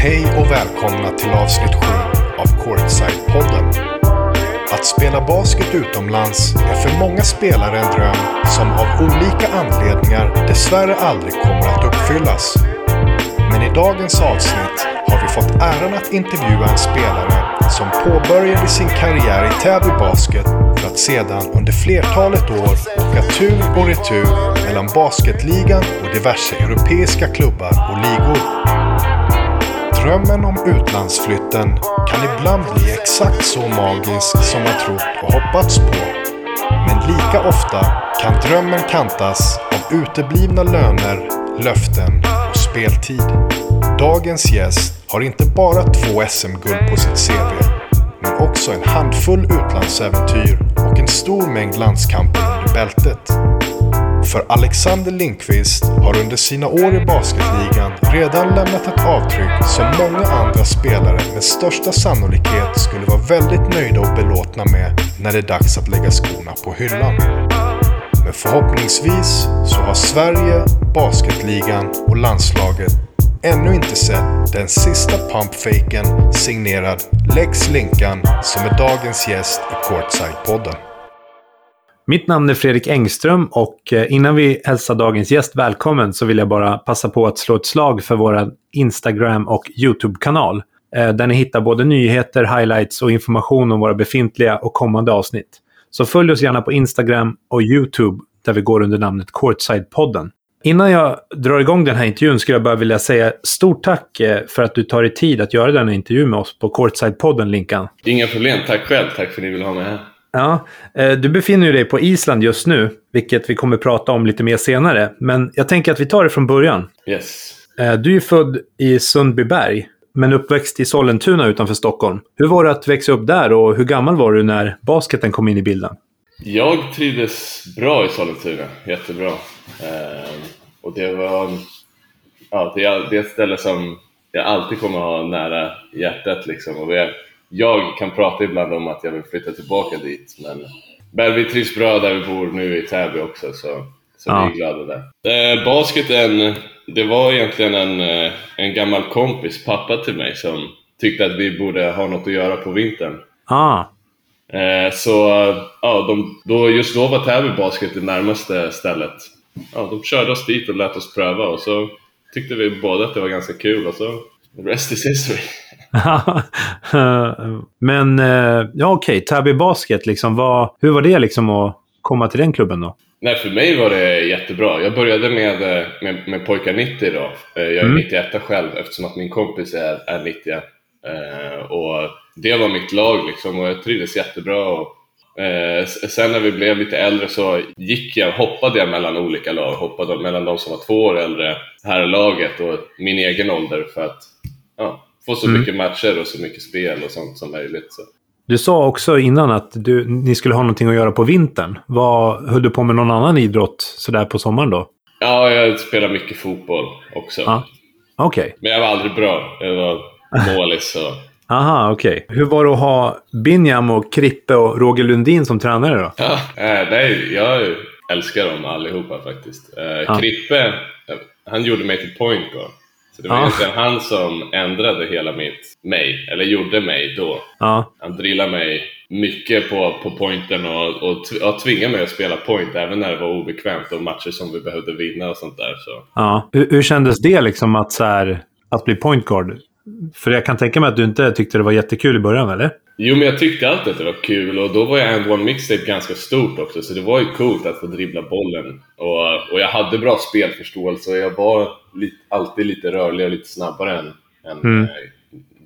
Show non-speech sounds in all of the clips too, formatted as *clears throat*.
Hej och välkomna till avsnitt 7 av Courtside-podden. Att spela basket utomlands är för många spelare en dröm som av olika anledningar dessvärre aldrig kommer att uppfyllas. Men i dagens avsnitt har vi fått äran att intervjua en spelare som påbörjade sin karriär i Täby Basket för att sedan under flertalet år åka tur och retur mellan basketligan och diverse europeiska klubbar och ligor. Drömmen om utlandsflytten kan ibland bli exakt så magisk som man trott och hoppats på. Men lika ofta kan drömmen kantas av uteblivna löner, löften och speltid. Dagens gäst har inte bara två SM-guld på sitt CV, men också en handfull utlandsäventyr och en stor mängd landskamper under bältet. För Alexander Lindqvist har under sina år i basketligan redan lämnat ett avtryck som många andra spelare med största sannolikhet skulle vara väldigt nöjda och belåtna med när det är dags att lägga skorna på hyllan. Men förhoppningsvis så har Sverige, basketligan och landslaget ännu inte sett den sista pumpfaken signerad Lex Linkan som är dagens gäst i Courtside-podden. Mitt namn är Fredrik Engström och eh, innan vi hälsar dagens gäst välkommen så vill jag bara passa på att slå ett slag för vår Instagram och YouTube-kanal. Eh, där ni hittar både nyheter, highlights och information om våra befintliga och kommande avsnitt. Så följ oss gärna på Instagram och YouTube där vi går under namnet Courtside-podden. Innan jag drar igång den här intervjun skulle jag bara vilja säga stort tack eh, för att du tar dig tid att göra denna intervju med oss på Courtside-podden, Linkan. Inga problem, tack själv. Tack för att ni vill ha mig här. Ja, eh, du befinner dig på Island just nu, vilket vi kommer prata om lite mer senare. Men jag tänker att vi tar det från början. Yes. Eh, Du är född i Sundbyberg, men uppväxt i Sollentuna utanför Stockholm. Hur var det att växa upp där och hur gammal var du när basketen kom in i bilden? Jag trivdes bra i Sollentuna, jättebra. Ehm, och det var ja, det är, ett ställe som jag alltid kommer ha nära hjärtat. Liksom. Och jag, jag kan prata ibland om att jag vill flytta tillbaka dit, men, men vi trivs bra där vi bor nu i Täby också, så, så Ja. vi är glada där. Eh, basketen, det var egentligen en, eh, en gammal kompis, pappa till mig, som tyckte att vi borde ha något att göra på vintern. Ah, Eh, så ja, de, då, just då var Täby Basket det närmaste stället. Ja, de körde oss dit och lät oss pröva och så tyckte vi båda att det var ganska kul och så rest is history. *laughs* men eh, ja okej, Täby Basket, liksom, vad, hur var det liksom att komma till den klubben då? Nej, för mig var det jättebra. Jag började med, eh, med, med pojkar 90 då. Eh, Jag är Mm. 91 själv eftersom att min kompis är, är 90. Eh, och det var mitt lag liksom och jag trivdes jättebra. Och, eh, sen när vi blev lite äldre så gick jag, hoppade jag mellan olika lag. Hoppade mellan de som var två år äldre, här laget och min egen ålder för att ja, få så Mm. mycket matcher och så mycket spel och sånt som möjligt. Så. Du sa också innan att du, ni skulle ha någonting att göra på vintern. Vad, höll du på med någon annan idrott sådär på sommaren då? Ja, jag spelar mycket fotboll också. Ja. Okej. Men jag var aldrig bra. Jag var målis och *laughs* Aha, okej. Hur var det att ha Binjam och Krippe och Roger Lundin som tränare då? Ja, eh, nej, jag älskar dem allihopa faktiskt. Eh, Krippe, eh, han gjorde mig till point guard. Så det var Ja. egentligen han som ändrade hela mitt, mig, eller gjorde mig då. Ja, Han drillade mig mycket på, på pointen och, och, och tvingade mig att spela point även när det var obekvämt och matcher som vi behövde vinna och sånt där. Så. ja. Hur, hur kändes det liksom att, så här, att bli point guard? För jag kan tänka mig att du inte tyckte det var jättekul i början, eller? Jo, men jag tyckte alltid att det var kul och då var jag en one mixtape ganska stort också så det var ju coolt att få dribbla bollen. Och, och jag hade bra spelförståelse och jag var li, alltid lite rörlig och lite snabbare än, än Mm. eh,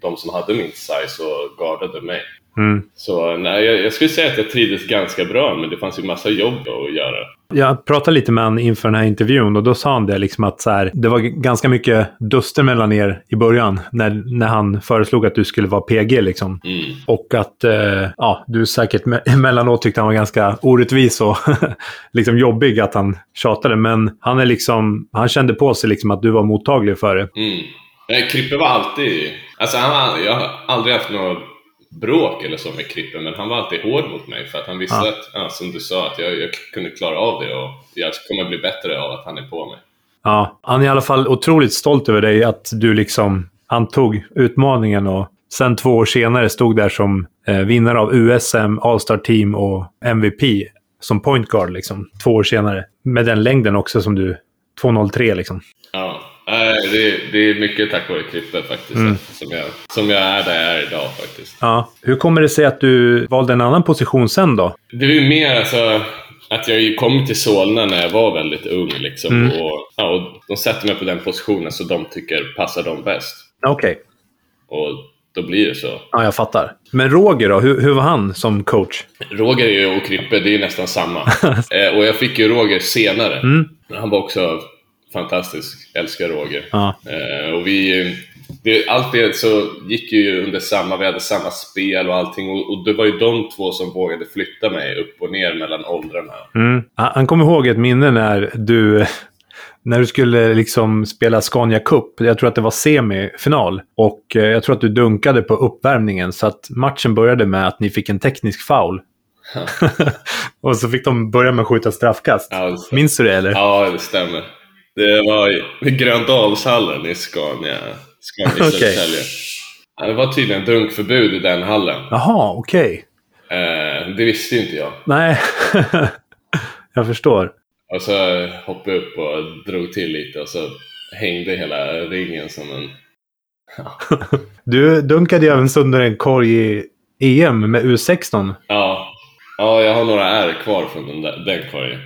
de som hade min size och guardade mig. Mm. Så nej, jag, jag skulle säga att jag trivdes ganska bra men det fanns ju massa jobb att göra. Jag pratade lite med honom inför den här intervjun och då sa han det liksom att så här, det var ganska mycket duster mellan er i början när, när han föreslog att du skulle vara PG liksom. Mm. Och att eh, ja, du säkert me- *laughs* emellanåt tyckte han var ganska orättvis och *laughs* liksom jobbig att han tjatade. Men han, är liksom, han kände på sig liksom att du var mottaglig för det. Mm. Krippe var alltid... Alltså han, jag har aldrig haft något bråk eller så med Krippe, men han var alltid hård mot mig för att han visste Ja. att, ja, som du sa, att jag, jag kunde klara av det och jag kommer bli bättre av att han är på mig. Ja, han är i alla fall otroligt stolt över dig. Att du liksom, antog utmaningen och sen två år senare stod där som eh, vinnare av USM, All-Star Team och MVP som point guard liksom. Två år senare. Med den längden också som du... 2.03 liksom. Ja, nej, det, det är mycket tack vare klippet faktiskt. Mm. Som, jag, som jag är där jag är idag faktiskt. Ja. Hur kommer det sig att du valde en annan position sen då? Det är ju mer alltså att jag kom till Solna när jag var väldigt ung liksom. Mm. Och, ja, och de sätter mig på den positionen som de tycker passar dem bäst. Okej. Och då blir det så. Ja, jag fattar. Men Roger då? Hur, hur var han som coach? Roger är och Krippe, det är nästan samma. *laughs* eh, och jag fick ju Roger senare. Mm. Han var också fantastisk. Älskar Roger. Ja. Eh, och vi, det, allt det så gick ju under samma, vi hade samma spel och allting. Och, och det var ju de två som vågade flytta mig upp och ner mellan åldrarna. Mm. Han kommer ihåg ett minne när du, *laughs* när du skulle liksom spela Scania Cup. Jag tror att det var semifinal. Och eh, jag tror att du dunkade på uppvärmningen. Så att matchen började med att ni fick en teknisk foul. *laughs* och så fick de börja med att skjuta straffkast. Alltså, Minns du det eller? Ja, det stämmer. Det var i Gröndalshallen i Scania, Scania *laughs* Okej. Södertälje. Det var tydligen drunkförbud i den hallen. Jaha, okej. Eh, det visste inte jag. Nej, *laughs* jag förstår. Och så hoppade jag upp och drog till lite och så hängde hela ringen som en... *laughs* Du dunkade ju även sönder en korg i EM med U16. Ja, ja jag har några ärr kvar från den, där, den korgen.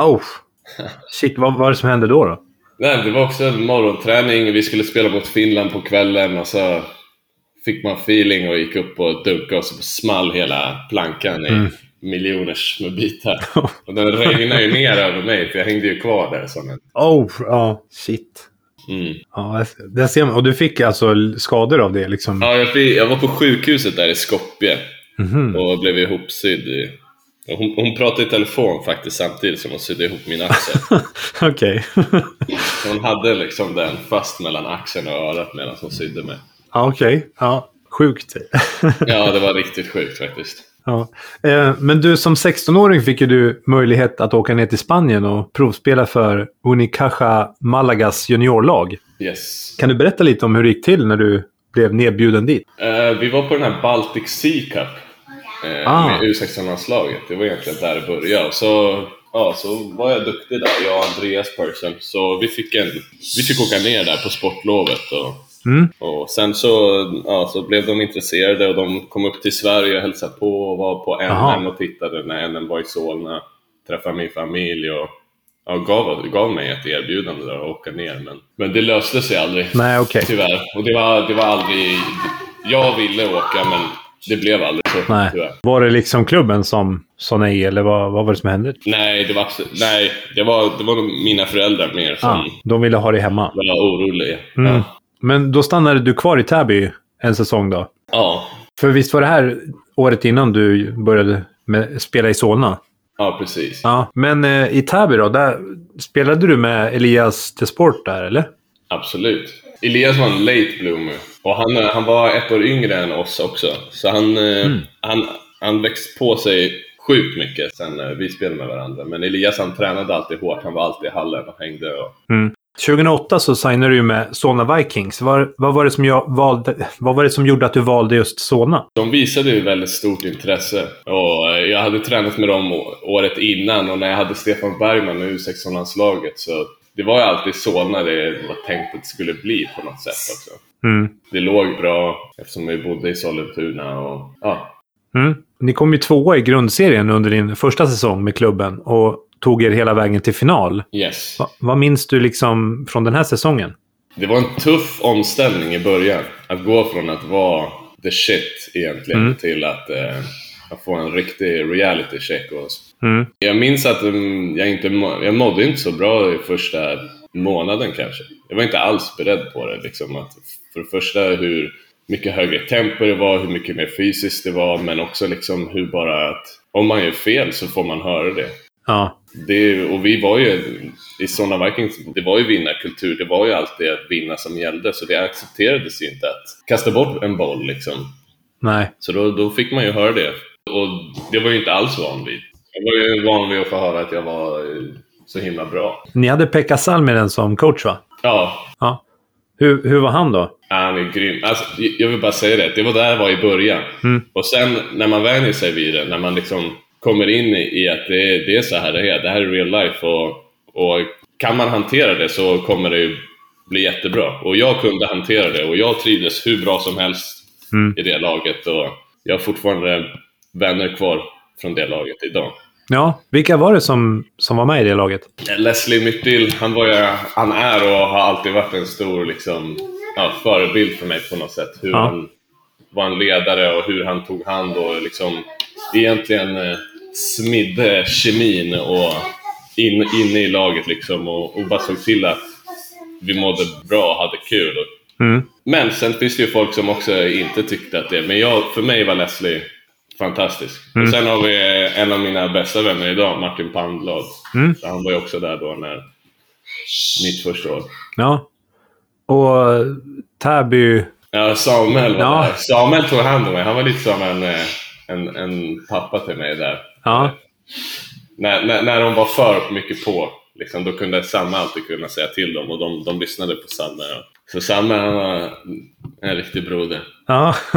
Oh. Shit, vad var det som hände då? då? Nej, det var också en morgonträning. Vi skulle spela mot Finland på kvällen och så fick man feeling och gick upp och dunkade och så small hela plankan i miljoners med bitar. *laughs* Och den regnade ju ner över mig för jag hängde ju kvar där som en... Oh, ja. Shit. Mm. Ja, det ser man. Och du fick alltså skador av det liksom? Ja, jag, fick, jag var på sjukhuset där i Skopje Mhm. och blev ihopsydd. I, hon, hon pratade i telefon faktiskt samtidigt som hon sydde ihop min axel. *laughs* Okej. Hon hade liksom den fast mellan axeln och örat medan hon sydde mig. ja, okej. Ja, sjukt. *laughs* Ja, det var riktigt sjukt faktiskt. ja. Eh, Men du, som 16-åring fick ju du möjlighet att åka ner till Spanien och provspela för Unicaja Malagas juniorlag. Yes. Kan du berätta lite om hur det gick till när du blev nedbjuden dit? Eh, vi var på den här Baltic Sea Cup eh, Ah. med U16-landslaget. Det var egentligen där det började. Så, ja, så var jag duktig där, jag och Andreas Persson. Så vi fick, en, vi fick åka ner där på sportlovet. Och, Mm. och sen så, ja, så blev de intresserade och de kom upp till Sverige och hälsade på och var på. NM och tittade när NM var i Solna. Träffade min familj och ja, gav, gav mig ett erbjudande där att åka ner. Men, men det löste sig aldrig. Nej, okej. Tyvärr. Och det var, det var aldrig... Jag ville åka men det blev aldrig så. Nej. Tyvärr. Var det liksom klubben som sa nej, eller vad, vad var det som hände? Nej, det var, nej det, var, det var mina föräldrar mer som Ah, de ville ha dig hemma. var oroliga. Mm. Ja. Men då stannade du kvar i Täby en säsong då? ja. För visst var det här året innan du började med, spela i Solna? Ja, precis. Ja. Men eh, i Täby då, där spelade du med Elias Desport där, eller? Absolut. Elias var en late bloomer. Och han, eh, han var ett år yngre än oss också. Så han, eh, Mm. han, han växt på sig sjukt mycket sen eh, vi spelade med varandra. Men Elias han tränade alltid hårt. Han var alltid i hallen och hängde. Och... 2008 så signade du ju med Solna Vikings. Var, vad, var det som jag valde, vad var det som gjorde att du valde just Solna? De visade ju väldigt stort intresse. Och jag hade tränat med dem året innan och när jag hade Stefan Bergman med U16-landslaget så det var ju alltid Solna det var tänkt att det skulle bli på något sätt också. Mm. Det låg bra eftersom vi bodde i Sollentuna och ja, Mm. Ni kom ju tvåa i grundserien under din första säsong med klubben och tog er hela vägen till final. yes. Va, vad minns du liksom från den här säsongen? Det var en tuff omställning i början. Att gå från att vara the shit egentligen Mm. till att, eh, att få en riktig reality check. Och Mm. Jag minns att mm, jag, inte, må- jag mådde inte så bra i första månaden kanske. Jag var inte alls beredd på det. Liksom, att för det första hur mycket högre tempo det var, hur mycket mer fysiskt det var, men också liksom hur bara att om man gör fel så får man höra det. Ja. det och vi var ju i Solna Vikings, det var ju vinnarkultur. Det var ju alltid att vinna som gällde, så det accepterades ju inte att kasta bort en boll liksom. Nej. Så då, då fick man ju höra det. Och det var ju inte alls van vid. Jag var ju van vid att få höra att jag var eh, så himla bra. Ni hade Pekka Salminen som coach va? Ja, Ja. Hur, hur var han då? Han är grym. Alltså, jag vill bara säga det, det var där jag var i början. Mm. Och sen när man vänjer sig vid det, när man liksom kommer in i att det är, det är så här det är, det här är real life och, och kan man hantera det så kommer det ju bli jättebra. Och jag kunde hantera det och jag trivdes hur bra som helst Mm. i det laget och jag har fortfarande vänner kvar från det laget idag. Ja, vilka var det som, som var med i det laget? Leslie Myttil, han, var ju, han är och har alltid varit en stor liksom, ja, förebild för mig på något sätt. Hur Ja. han var en ledare och hur han tog hand och liksom egentligen eh, smidde kemin och in, inne i laget liksom och, och bara såg till att vi mådde bra och hade kul. Mm. Men sen finns det ju folk som också inte tyckte att det, men jag, för mig var Leslie fantastisk. Mm. Sen har vi en av mina bästa vänner idag, Martin Pandblad. Mm. Han var ju också där då när mitt första år. Ja. Och Täby... Ja, Samuel var Ja. där. Samuel tog hand om mig. Han var lite som en, eh, en, en pappa till mig där. Ja. När, när, när de var för mycket på, liksom, då kunde Samme alltid kunna säga till dem och de, de lyssnade på Samme. Så Samme han var en riktig broder. ja. *laughs*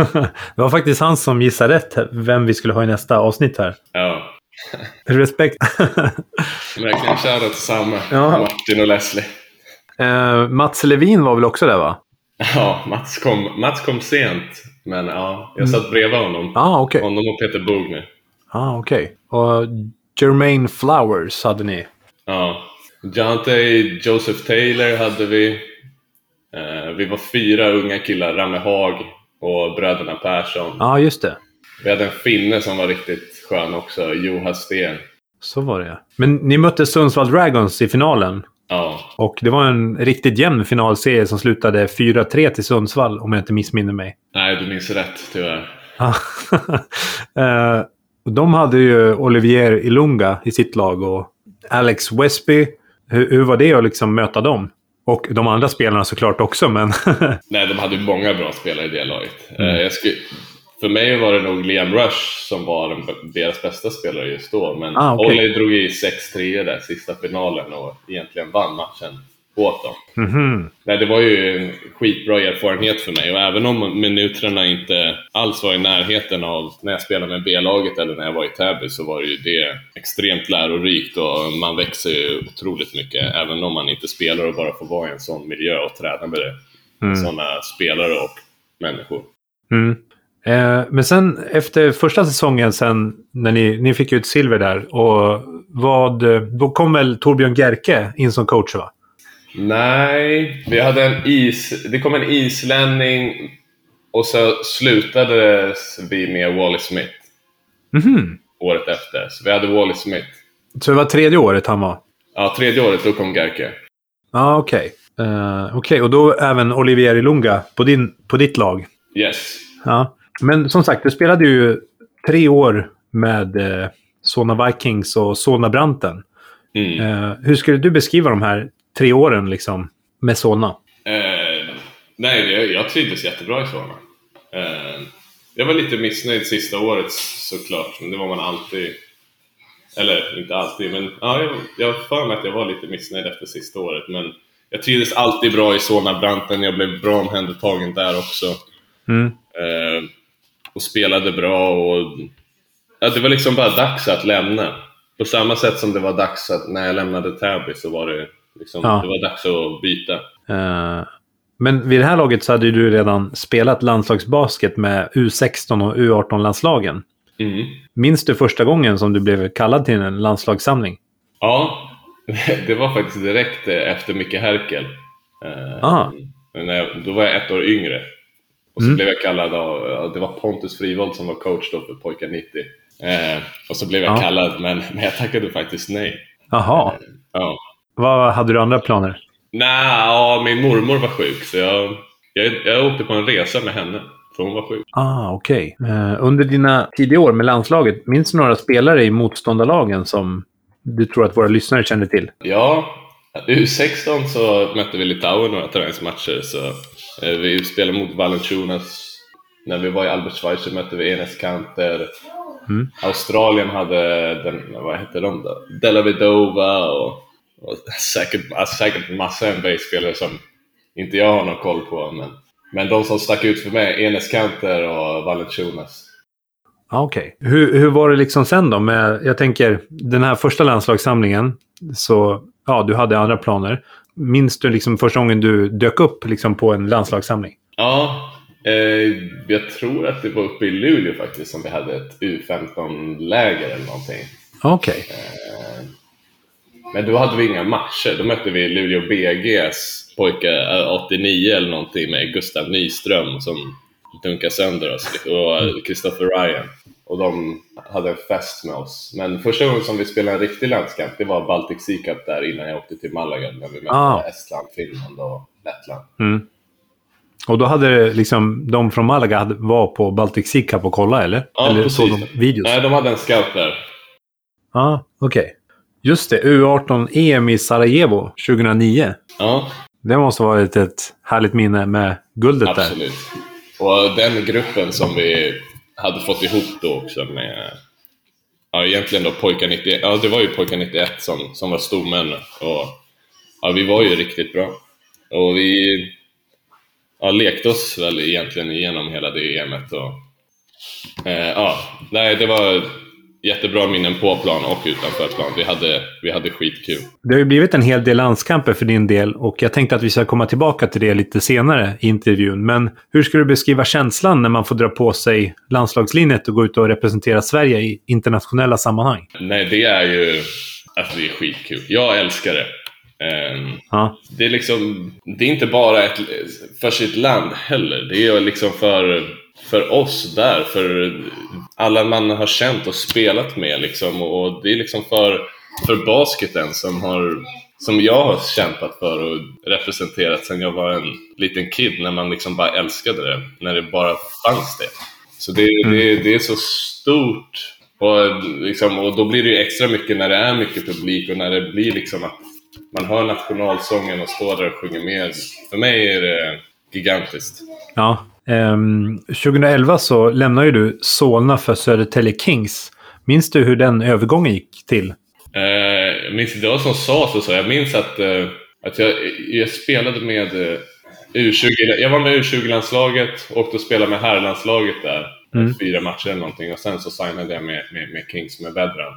Det var faktiskt han som gissade rätt vem vi skulle ha i nästa avsnitt här. Ja, Respekt. *laughs* verkligen shoutout till Samme, Ja. Martin och Leslie. Eh, Mats Levin var väl också där va? Ja, Mats kom, Mats kom sent, men ja, jag satt bredvid honom. Ah, okej. Honom och Peter Bogner. Ah, okej. Och Jermaine Flowers hade ni. Ja. Jonte Joseph Taylor hade vi. Eh, vi var fyra unga killar, Ramme Haag och bröderna Persson. Ja, ah, just det. Vi hade en finne som var riktigt skön också, Johan Sten. Så var det. Men ni mötte Sundsvall Dragons i finalen. Ja, Och det var en riktigt jämn finalserie som slutade 4-3 till Sundsvall, om jag inte missminner mig. nej du minns rätt tyvärr. *laughs* Eh, de hade ju Olivier Ilunga i sitt lag och Alex Westby. Hur, hur var det att liksom möta dem? Och de andra spelarna såklart också, men... *laughs* Nej, de hade ju många bra spelare i det laget. Mm. Eh, skulle, för mig var det nog Liam Rush som var den, deras bästa spelare just då. Men Ah, okej. Olli drog i 6-3 där sista finalen och egentligen vann matchen åt dem. Mhm. Nej, det var ju en skitbra erfarenhet för mig och även om minuterna inte alls var i närheten av när jag spelade med B-laget eller när jag var i Täby så var det ju det extremt lärorikt och man växer ju otroligt mycket även om man inte spelar och bara får vara i en sån miljö och träna med det. Mm. sådana spelare och människor. Mm. Eh, men sen efter första säsongen sen, när ni, ni fick ut silver där, och vad, då kom väl Torbjörn Gerke in som coach va? Nej, vi hade en is... Det kom en islänning och så slutade vi med Wally Smith Mhm. året efter. Så vi hade Wally Smith. Så det var tredje året han var? Ja, tredje året då kom Gerke. Ja, ah, okej. Eh, Okej, och då även Olivier Ilunga på, din, på ditt lag? Yes. Ja. Men som sagt, du spelade ju tre år med eh, Solna Vikings och Solna Branten. Mm. Eh, hur skulle du beskriva de här tre åren liksom, med Solna? Eh, nej, jag, jag trivdes jättebra i Solna. Eh, jag var lite missnöjd sista året såklart, men det var man alltid. Eller inte alltid, men ja, jag, jag har för mig att jag var lite missnöjd efter sista året. Men jag trivdes alltid bra i Solna-branten, jag blev bra omhändertagen där också. Mm. Eh, och spelade bra och ja, det var liksom bara dags att lämna. På samma sätt som det var dags att när jag lämnade Täby så var det liksom, Ja. det var dags att byta. Eh, men vid det här laget så hade du redan spelat landslagsbasket med U16 och U18-landslagen. Mm. Minns du första gången som du blev kallad till en landslagssamling? Ja, *laughs* det var faktiskt direkt eh, efter Micke Herkel. Eh, Ah. när jag, då var jag ett år yngre. Och så Mm. blev jag kallad av, det var Pontus Frivold som var coach då för pojkar 90. Eh, och så blev jag Ja. kallad, men, *laughs* men jag tackade faktiskt nej. Jaha. Ja. Vad hade du andra planer? Nej, ja, min mormor var sjuk så jag, jag, jag åkte på en resa med henne. För hon var sjuk. Ah, okej. Eh, under dina tidiga år med landslaget, minns du några spelare i motståndarlagen som du tror att våra lyssnare känner till? Ja, U16 så mötte vi Litauen några träningsmatcher. Så, eh, vi spelade mot Valenciunas. När vi var i Albert så mötte vi Enes Kanter. Mm. Australien hade, den, vad hette de då? Della Vedova och, och säkert, alltså säkert massa NBA-spelare som inte jag har någon koll på. Men, men de som stack ut för mig, Enes Kanter och Valanciunas. Ah, Okej. Okay. Hur, hur var det liksom sen då? Med, jag tänker, den här första landslagssamlingen, så ja, du hade andra planer. Minns du liksom första gången du dök upp liksom på en landslagssamling? Ja, eh, jag tror att det var uppe i Luleå faktiskt som vi hade ett U15-läger eller någonting. Okej. Okay. Eh, men då hade vi inga matcher. Då mötte vi Luleå BGs pojkar 89 eller någonting med Gustav Nyström som dunkade sönder oss och Christopher Ryan. Och de hade en fest med oss. Men första gången som vi spelade en riktig landskamp, det var Baltic Sea Cup där innan jag åkte till Malaga när vi mötte ah. Estland, Finland och Lettland. Mm. Och då hade liksom, de från Malaga var på Baltic Sea Cup och kolla eller? Ja, eller precis. såg de videos? Nej, de hade en scout där. Ja, ah, okej. Okay. Just det, U18-EM i Sarajevo 2009. Ja. Det måste ha varit ett härligt minne med guldet Absolut. där. Absolut. Och den gruppen som vi hade fått ihop då också med Ja, egentligen då pojkar 91. Ja, det var ju pojkar 91 som, som var stormän. Och ja, vi var ju riktigt bra. Och vi ja, lekte oss väl egentligen igenom hela det EMet. Och, eh, ja, nej, det var jättebra minnen på plan och utanför plan. Vi hade, vi hade skitkul. Det har ju blivit en hel del landskamper för din del och jag tänkte att vi ska komma tillbaka till det lite senare i intervjun. Men hur skulle du beskriva känslan när man får dra på sig landslagslinjet och gå ut och representera Sverige i internationella sammanhang? Nej, det är ju... Alltså det är skitkul. Jag älskar det. Um, ja. Det är liksom, det är inte bara ett, för sitt land heller. Det är liksom för för oss där, för alla man har känt och spelat med liksom. Och det är liksom för, för basketen som, har, som jag har kämpat för och representerat sedan jag var en liten kid, när man liksom bara älskade det, när det bara fanns det. Så det, mm. det, det är så stort och, liksom, och då blir det ju extra mycket när det är mycket publik och när det blir liksom att man hör nationalsången och står där och sjunger med. För mig är det gigantiskt. Ja, 2011 så lämnade ju du Solna för Södertälje Kings. Minns du hur den övergången gick till? Jag minns inte vad som sa så, så. Jag minns att, uh, att jag, jag spelade med uh, U20. Jag var med i U20-landslaget och och spelade med herrlandslaget där. Mm. Fyra matcher eller någonting och sen så signade jag med, med, med Kings med Vedran.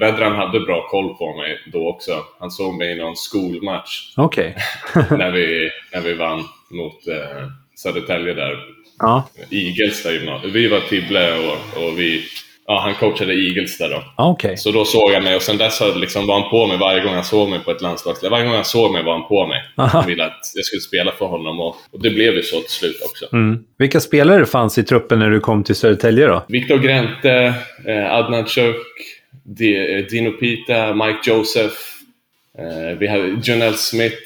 Vedran hade bra koll på mig då också. Han såg mig i någon skolmatch. Okej. Okay. *laughs* när, vi, när vi vann mot uh, Södertälje där. Ja. Igelsta gymnasium. Vi var Tibble och, och vi, ja, han coachade Igelsta då. Okay. Så då såg jag mig och sen dess liksom var han på mig varje gång han såg mig på ett landslagsläger. Varje gång han såg mig var han på mig. Han ville att jag skulle spela för honom och, och det blev ju så till slut också. Mm. Vilka spelare fanns i truppen när du kom till Södertälje då? Viktor Grente, eh, Adnan Chuk, Dino Pita, Mike Joseph. Eh, vi hade Jonel Smith,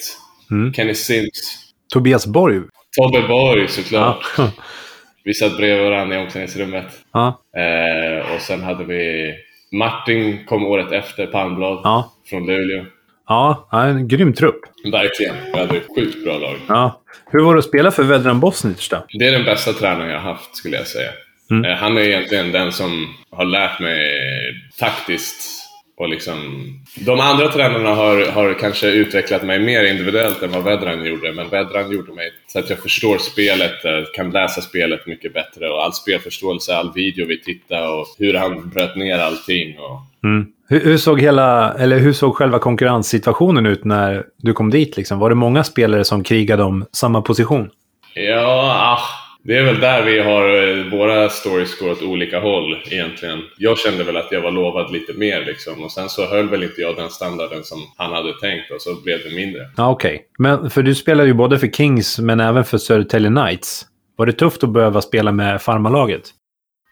mm. Kenny Sims. Tobias Borg Tobbe Borg såklart. Ja. *laughs* Vi satt bredvid varandra i omklädningsrummet. Ja. Eh, och sen hade vi Martin kom året efter, Palmblad ja. från Luleå. Ja, en grym trupp. Verkligen. Vi hade ett sjukt bra lag. Ja. Hur var det att spela för Vedran Bosnic då? Det är den bästa tränaren jag har haft skulle jag säga. Mm. Eh, han är egentligen den som har lärt mig taktiskt och liksom, de andra tränarna har, har kanske utvecklat mig mer individuellt än vad Vedran gjorde, men Vedran gjorde mig så att jag förstår spelet, eh, kan läsa spelet mycket bättre och all spelförståelse, all video vi tittade och hur han bröt ner allting. Och... Mm. Hur, hur, såg hela, eller hur såg själva konkurrenssituationen ut när du kom dit? Liksom? Var det många spelare som krigade om samma position? Ja, ah det är väl där vi har eh, våra stories går åt olika håll egentligen. Jag kände väl att jag var lovad lite mer liksom och sen så höll väl inte jag den standarden som han hade tänkt och så blev det mindre. Ja, Okej, okay. men för du spelade ju både för Kings men även för Södertälje Knights. Var det tufft att behöva spela med farmalaget?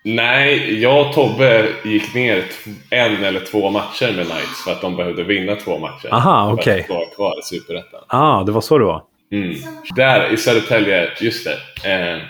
Nej, jag och Tobbe gick ner en eller två matcher med Knights för att de behövde vinna två matcher. Aha, okej. Okay. För att vara kvar i Superettan. Ah, det var så det var. Mm. Där i Södertälje, just det. Eh,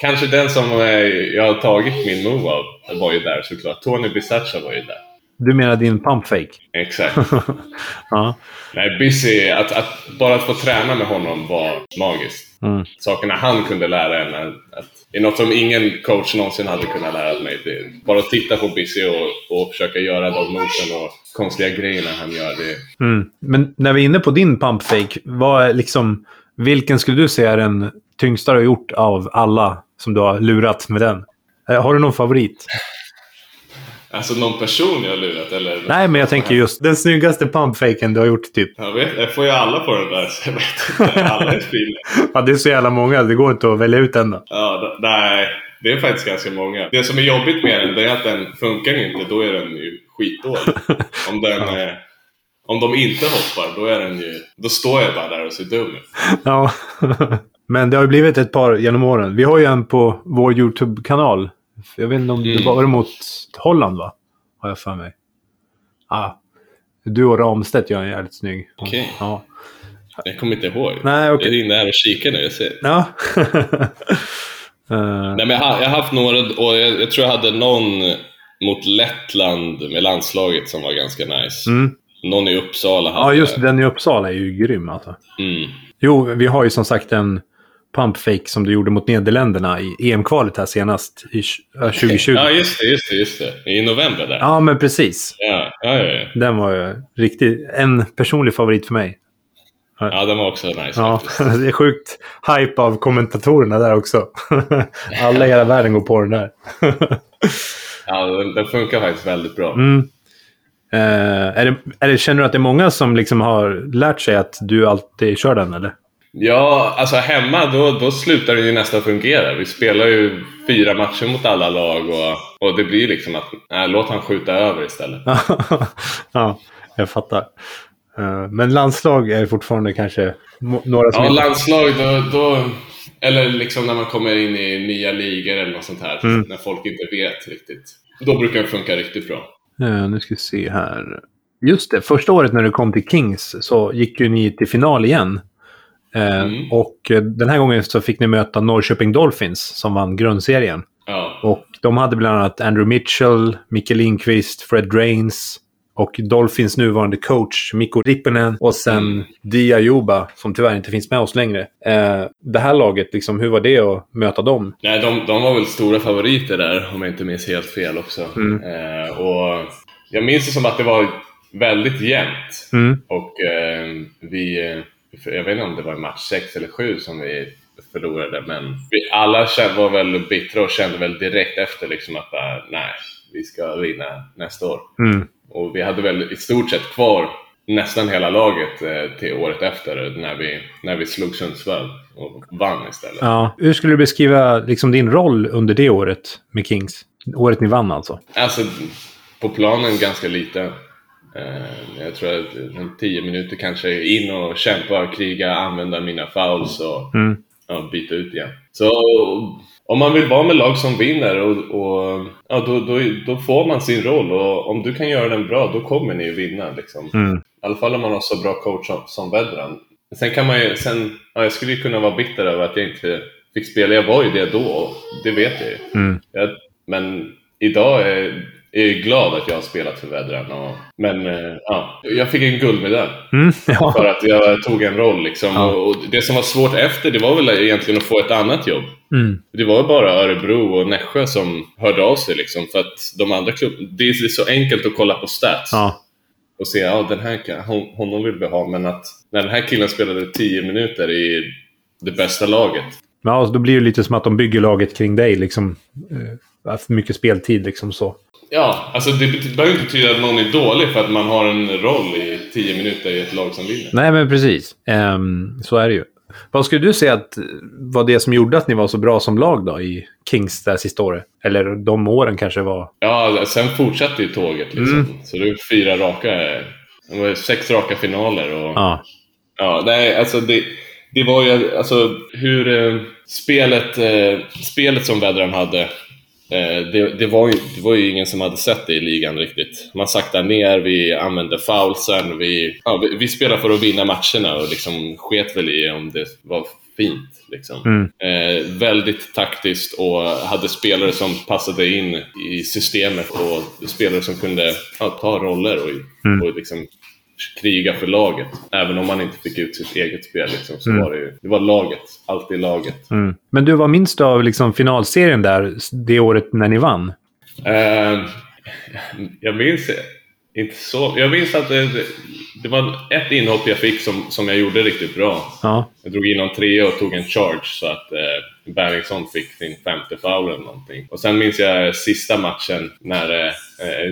kanske den som eh, jag har tagit min move av var ju där såklart. Tony Bisaccia var ju där. Du menar din pumpfake? Exakt. *laughs* ja. Nej, Busy, att, att, bara att få träna med honom var magiskt. Mm. Sakerna han kunde lära en att, att är något som ingen coach någonsin hade kunnat lära mig. Det, bara att titta på Busy och, och försöka göra de moven och konstiga grejerna han gör. Det... Mm. Men när vi är inne på din pumpfake, vad är liksom Vilken skulle du säga är den tyngsta du har gjort av alla som du har lurat med den? Eh, Har du någon favorit? Alltså någon person jag har lurat eller? Nej, men jag tänker just den snyggaste pumpfaken du har gjort typ. Jag, vet, jag får ju alla på den där så jag vet inte. Alla är fina. Ja, det är så jävla många. Det går inte att välja ut en då. Ja, nej. Det är faktiskt ganska många. Det som är jobbigt med den är att den funkar inte. Då är den ju skitdålig. *laughs* Om, den, eh, om de inte hoppar då är den ju... Då står jag bara där och ser dum ut. Ja. Men det har ju blivit ett par genom åren. Vi har ju en på vår YouTube-kanal. Jag vet inte om det Mm. var mot Holland, va? Har jag för mig. Ah. Du och Ramstedt gör en jävligt snygg. Okej. Ja. Jag kommer inte ihåg. Nej, okej. Jag är inne här och kikar nu. Jag ser. Ja. *laughs* Eh, Nej, men jag, har, jag har haft några och jag, jag tror jag hade någon mot Lettland med landslaget som var ganska nice. mm. Någon i Uppsala Ja, just jag. den i Uppsala är ju grym alltså. Mm. Jo, vi har ju som sagt en pumpfake som du gjorde mot Nederländerna i EM-kvalet här senast i tj- äh, 2020. Ja, just det, just det, just det. I november där. Ja, men precis. Ja, ja, ja. ja. Den var ju riktigt en personlig favorit för mig. ja den var också nice Ja, faktiskt. *laughs* det är sjukt hype av kommentatorerna där också. *laughs* Alla i hela världen går på den där. *laughs* Ja, den, den funkar faktiskt väldigt bra. Mm. Eh, är det, är det, känner du att det är många som liksom har lärt sig att du alltid kör den, eller? Ja, alltså hemma då, då slutar det ju nästan fungera. Vi spelar ju fyra matcher mot alla lag och, och det blir liksom att nej, låt han skjuta över istället. *laughs* ja, jag fattar. Eh, men landslag är fortfarande kanske några som Ja, inte... landslag då, då eller liksom när man kommer in i nya ligor eller något sånt här. Mm. När folk inte vet riktigt. Då brukar det funka riktigt bra. Eh, nu ska vi se här. Just det, första året när du kom till Kings så gick ju ni till final igen. Eh, Mm. Och eh, den här gången så fick ni möta Norrköping Dolphins som vann grundserien. Ja, Och de hade bland annat Andrew Mitchell, Micke Lindqvist, Fred Drains och Dolphins nuvarande coach Mikko Rippinen och sen Mm. Dia Juba som tyvärr inte finns med oss längre. Eh, det här laget, liksom, hur var det att möta dem? Nej, de, de var väl stora favoriter där, om jag inte minns helt fel också. Mm. Eh, och jag minns det som att det var väldigt jämnt. Mm. Och eh, vi, eh, jag vet inte om det var i match 6 eller 7 som vi förlorade, men vi alla var väl bittra och kände väl direkt efter liksom att nej, vi ska vinna nästa år. Mm. Och vi hade väl i stort sett kvar nästan hela laget eh, till året efter när vi, när vi slog Sundsvall och vann istället. Ja. Hur skulle du beskriva liksom, din roll under det året med Kings? Året ni vann alltså? Alltså, på planen ganska lite. Eh, jag tror att en tio minuter kanske in och kämpa, kriga, använda mina fouls och Mm. ja, byta ut igen. Så om man vill vara med lag som vinner och, och, ja, då, då, då får man sin roll och om du kan göra den bra då kommer ni ju vinna. Liksom. Mm. I alla fall om man har så bra coach som, som Vedran. Sen kan man ju, sen, ja, jag skulle ju kunna vara bitter över att jag inte fick spela. Jag var ju det då, det vet jag ju. Mm. Jag, men idag är, är jag glad att jag har spelat för Vedran. Och, men eh, ja, jag fick en guldmedalj Mm. *laughs* Ja. för att jag tog en roll. Liksom. Ja. Och, det som var svårt efter det var väl egentligen att få ett annat jobb. Mm. Det var bara Örebro och Nässjö som hörde av sig. Liksom, för att de andra klubbarna... Det är så enkelt att kolla på stats ja. och se ja, den här, kan- hon, honom vill vi ha. Men att när den här killen spelade 10 minuter i det bästa laget. Ja, då blir det lite som att de bygger laget kring dig. Liksom, eh, haft mycket speltid liksom så. Ja, alltså det behöver inte betyda att någon är dålig för att man har en roll i 10 minuter i ett lag som vinner. Nej, men precis. Ehm, så är det ju. Vad skulle du säga att var det som gjorde att ni var så bra som lag då i Kings det här sista året? Eller de åren kanske var... Ja, sen fortsatte ju tåget liksom. Mm. Så det var fyra raka... Det var sex raka finaler och... Ja. Ja, nej, alltså det, det var ju alltså hur eh, spelet, eh, spelet som Vedran hade, det, det, var ju, det var ju ingen som hade sett det i ligan riktigt. Man saktar ner, vi använde foulsen, vi, ja, vi, vi spelar för att vinna matcherna och liksom sket väl i om det var fint. Liksom. Mm. Eh, väldigt taktiskt och hade spelare som passade in i systemet och spelare som kunde ja, ta roller och, Mm. och liksom kriga för laget. Även om man inte fick ut sitt eget spel liksom, så Mm. var det ju det var laget. Alltid laget. Mm. Men du, vad minns du av liksom finalserien där, det året när ni vann? Eh, jag minns inte så. Jag minns att det, det var ett inhopp jag fick som, som jag gjorde riktigt bra. Ja. Jag drog in någon trea och tog en charge så att eh, Berringsson fick sin femte foul eller någonting. Och sen minns jag sista matchen när eh,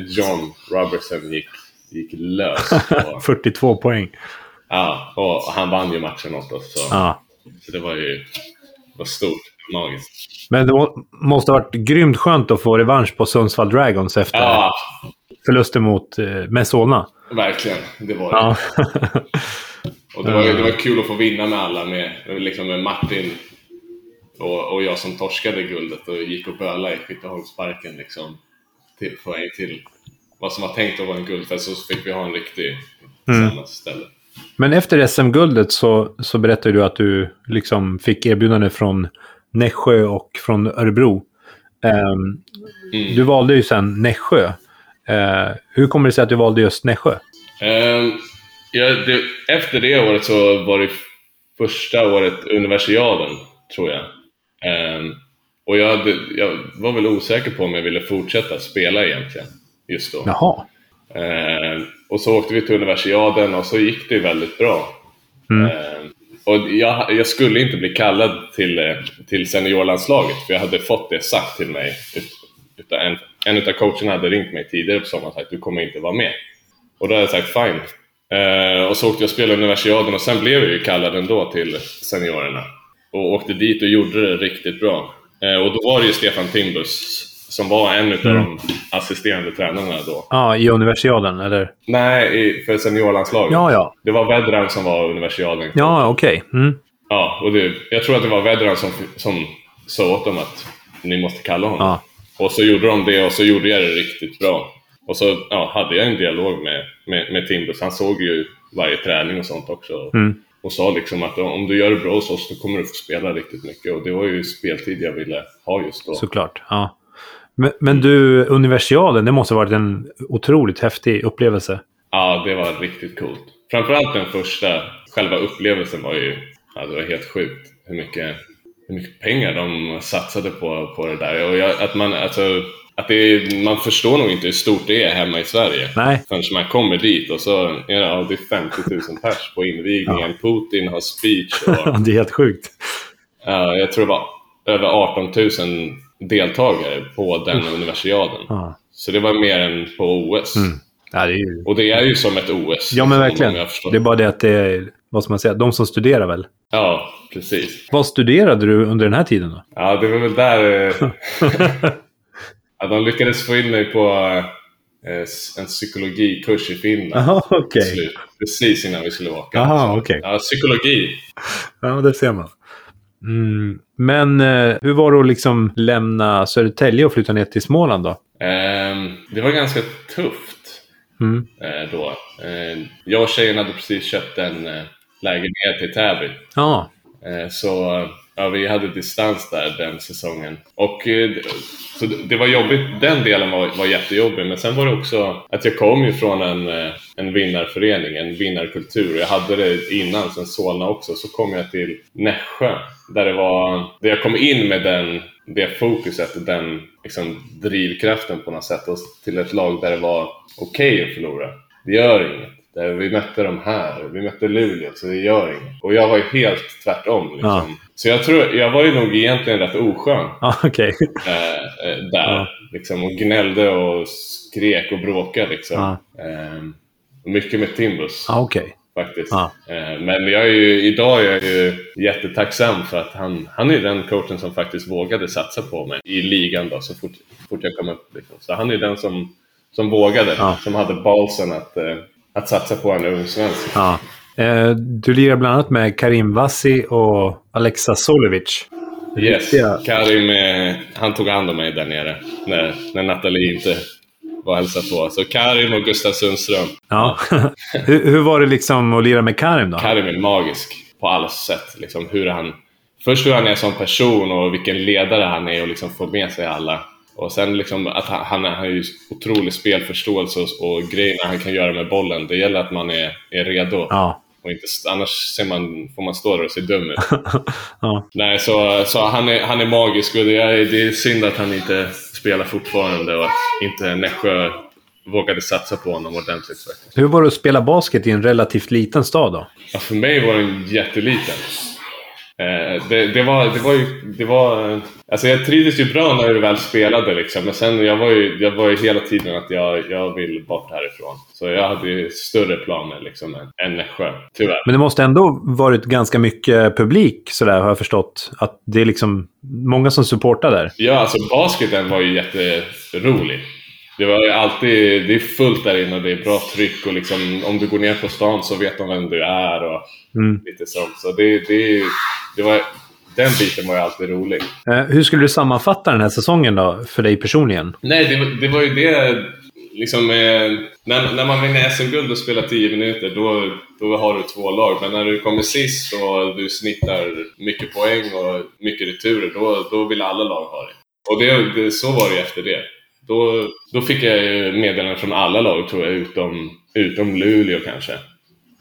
John Robertson gick, gick lös. *laughs* Och, 42 poäng. ja, och han vann ju matchen åt oss. Så, Ja. så det var ju det var stort. Magiskt. Men det må- måste ha varit grymt skönt att få revansch på Sundsvall Dragons efter Ja, förlusten mot eh, med Solna. verkligen. Det var det. Ja. *laughs* Och det var, det var kul att få vinna med alla, med, liksom med Martin och, och jag som torskade guldet och gick och böla i Skytteholmsparken liksom, till, på väg till vad som var tänkt att vara en guldfest, så fick vi ha en riktig tillsammans istället. Men efter SM-guldet så, så berättade du att du liksom fick erbjudande från Nässjö och från Örebro. Ehm, Mm. Du valde ju sen Nässjö. Eh, hur kommer det sig att du valde just Nässjö? Ehm, ja, det, efter det året så var det första året universiaden, tror jag. Ehm, och jag, jag var väl osäker på om jag ville fortsätta spela egentligen, just då. Jaha. Eh, och så åkte vi till universiaden och så gick det väldigt bra. Eh, och jag, jag skulle inte bli kallad till, eh, till seniorlandslaget för jag hade fått det sagt till mig. Ut- Utav en, en av coacherna hade ringt mig tidigare på sommaren och sagt du kommer inte vara med. Och då hade jag sagt fine. Eh, och så åkte jag och spelade universiaden och sen blev jag ju kallad ändå till seniorerna. Och åkte dit och gjorde det riktigt bra. Eh, och då var det ju Stefan Timbus som var en av de assisterande tränarna då. Ja, i universiaden, eller? Nej, för seniorlandslaget. Ja, ja. Det var Vedran som var universiaden. Ja, okej. Mm. Ja, och det, jag tror att det var Vedran som, som sa åt dem att ni måste kalla honom. Ja. Och så gjorde de det och så gjorde jag det riktigt bra. Och så ja, hade jag en dialog med, med, med Timbus. Han såg ju varje träning och sånt också. Mm. Och sa liksom att om du gör det bra hos oss då kommer du få spela riktigt mycket. Och det var ju speltid jag ville ha just då. Såklart. Ja. Men, men du, universiaden, det måste ha varit en otroligt häftig upplevelse. Ja, det var riktigt coolt. Framförallt den första, själva upplevelsen var ju, ja, det var helt sjukt hur mycket, hur mycket pengar de satsade på, på det där. Och jag, att man, alltså, att är- man förstår nog inte hur stort det är hemma i Sverige. Nej. Förrän man kommer dit och så ja, det är 50 000 pers på invigningen. Putin har speech och *laughs* det är helt sjukt. ja, jag tror det var över 18 000 deltagare på den universiaden. Ja. Så det var mer än på OS. Ja, det ju... Och det är ju som ett OS. ja men verkligen. Det är bara det att det är, vad ska man säga, de som studerar väl. Ja, precis. Vad studerade du under den här tiden då? Ja, det var väl där... eh, *laughs* ja, de lyckades få in mig på eh, en psykologikurs i Finland. Till slut. Precis innan vi skulle åka. Jaha, okej. Ja, psykologi. Ja, det ser man. Mm. Men eh, hur var det att liksom lämna Södertälje och flytta ner till Småland då? Ehm, det var ganska tufft Mm. eh, då. Eh, jag och tjejen hade precis köpt en eh, lägenhet i Täby. Ja, Eh, Så ja, vi hade distans där den säsongen. Och eh, det- så det- var jobbigt, den delen var, var jättejobbig. Men sen var det också att jag kom ju från en, eh, en vinnarförening, en vinnarkultur. Jag hade det innan, sen Solna också. Så kom jag till Nässjö. Där det var, där jag kom in med den, det fokuset och den liksom, drivkraften på något sätt. Och till ett lag där det var okej att förlora. Det gör inget. Där vi mötte de här, vi mötte Luleå, så det gör inget. Och jag var ju helt tvärtom. Liksom. Ja. Så jag tror, jag var ju nog egentligen rätt oskön ja okej. eh, eh, där. Ja. Liksom, och gnällde och skrek och bråkade. Liksom. Ja. Eh, mycket med Timbus Ja, okej. faktiskt. Eh, men jag är ju, idag är jag ju jättetacksam för att han, han är den coachen som faktiskt vågade satsa på mig i ligan då, så fort, fort jag kom upp. Liksom. Så han är den som, som vågade, som hade balsen att, eh, att satsa på en ung svensk. Ja. Eh, du lirar bland annat med Karim Vassi och Alexa Solovic. Yes, Karim, eh, han tog hand om mig där nere när, när Nathalie inte var hälsade på. Så Karim och Gustav Sundström. Ja. *laughs* hur, hur var det liksom att lira med Karim då? Karim är magisk på alla sätt. Liksom, hur han, först hur han är som person och vilken ledare han är och liksom får med sig alla. Och sen liksom att han, han, är- han har ju otrolig spelförståelse och, och grejerna han kan göra med bollen. Det gäller att man är, är redo. Ja. Och inte, annars ser man, får man stå där och se dum ut. *laughs* ja. Nej, så, så han, är, han är magisk och det är, det är synd att han inte spelar fortfarande och att inte Nässjö vågade satsa på honom ordentligt. Faktiskt. Hur var det att spela basket i en relativt liten stad då? Ja, för mig var den jätteliten. Eh, det, det, var, det var ju... Det var, alltså jag trivdes ju bra när vi väl spelade liksom. Men sen jag var ju, jag var ju hela tiden att jag, jag vill bort härifrån. Så jag hade ju större planer liksom än, än Nässjö, tyvärr. Men det måste ändå varit ganska mycket publik sådär har jag förstått. Att det är liksom många som supportar där. Ja, alltså basketen var ju jätterolig. Det var alltid, det är fullt där inne och det är bra tryck och liksom om du går ner på stan så vet de vem du är och Mm. lite sånt. Så det, det, det var, den biten var ju alltid rolig. Eh, hur skulle du sammanfatta den här säsongen då, för dig personligen? Nej, det, det var ju det liksom eh, när, när man vinner SM-guld och spelar 10 minuter då, då har du två lag. Men när du kommer sist och du snittar mycket poäng och mycket returer då, då vill alla lag ha det. Och det, det, så var det efter det. Då, då fick jag ju meddelanden från alla lag tror jag, utom, utom Luleå kanske.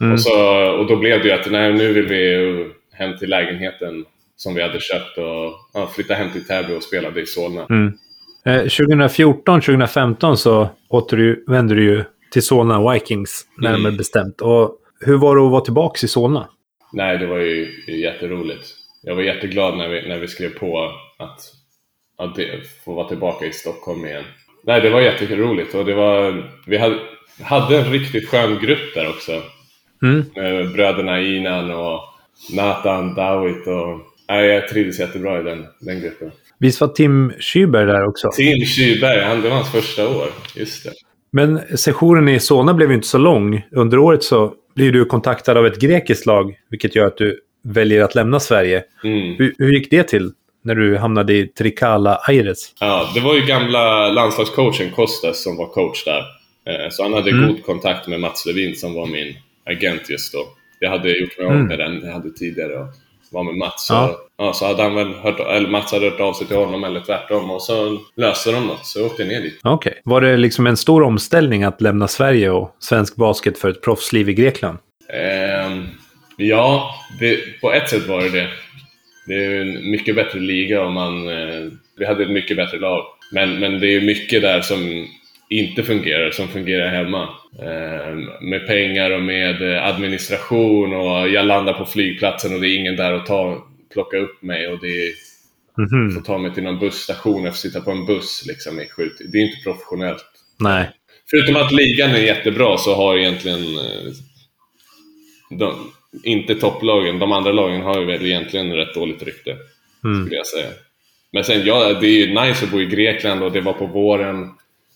Mm. Och, så, och då blev det ju att nej, nu vill vi hem till lägenheten som vi hade köpt och ja, flytta hem till Täby och spelade i Solna. Mm. Eh, 2014-2015 så återvände du ju till Solna Vikings, närmare Mm. bestämt. Och hur var det att vara tillbaka i Solna? Nej, det var ju jätteroligt. Jag var jätteglad när vi, när vi skrev på att, att få vara tillbaka i Stockholm igen. Nej, det var jätteroligt och det var, vi hade, hade en riktigt skön grupp där också. Mm. Med bröderna Inan och Nathan, Dawit och... Nej, jag trivdes jättebra i den, den gruppen. Visst var Tim Schüber där också? Tim Kyberg, han, det var hans första år. Just det. Men sessionen i Solna blev ju inte så lång. Under året så blir du kontaktad av ett grekiskt lag, vilket gör att du väljer att lämna Sverige. Mm. Hur, hur gick det till när du hamnade i Trikala Aires? Ja, det var ju gamla landslagscoachen Kostas som var coach där. Eh, Så han hade Mm. god kontakt med Mats Levin som var min agent just då. Jag hade gjort mig av Mm. med den jag hade tidigare och var med Mats. Ja. ja. så hade han väl hört, eller Mats hade hört av sig till honom eller tvärtom och så löste de något så jag åkte ner dit. Okej. Var det liksom en stor omställning att lämna Sverige och svensk basket för ett proffsliv i Grekland? Ehm, ja, det, på ett sätt var det det. Det är en mycket bättre liga och man, eh, vi hade ett mycket bättre lag. Men, men det är mycket där som inte fungerar, som fungerar hemma. Ehm, med pengar och med eh, administration och jag landar på flygplatsen och det är ingen där att ta, plocka upp mig och det är, Mhm. får ta mig till någon busstation och sitta på en buss liksom i sju Det är inte professionellt. Nej. Förutom att ligan är jättebra så har egentligen eh, de, inte topplagen, de andra lagen har ju väl egentligen rätt dåligt rykte. Mm. Skulle jag säga. Men sen, ja, det är ju nice att bo i Grekland och det var på våren.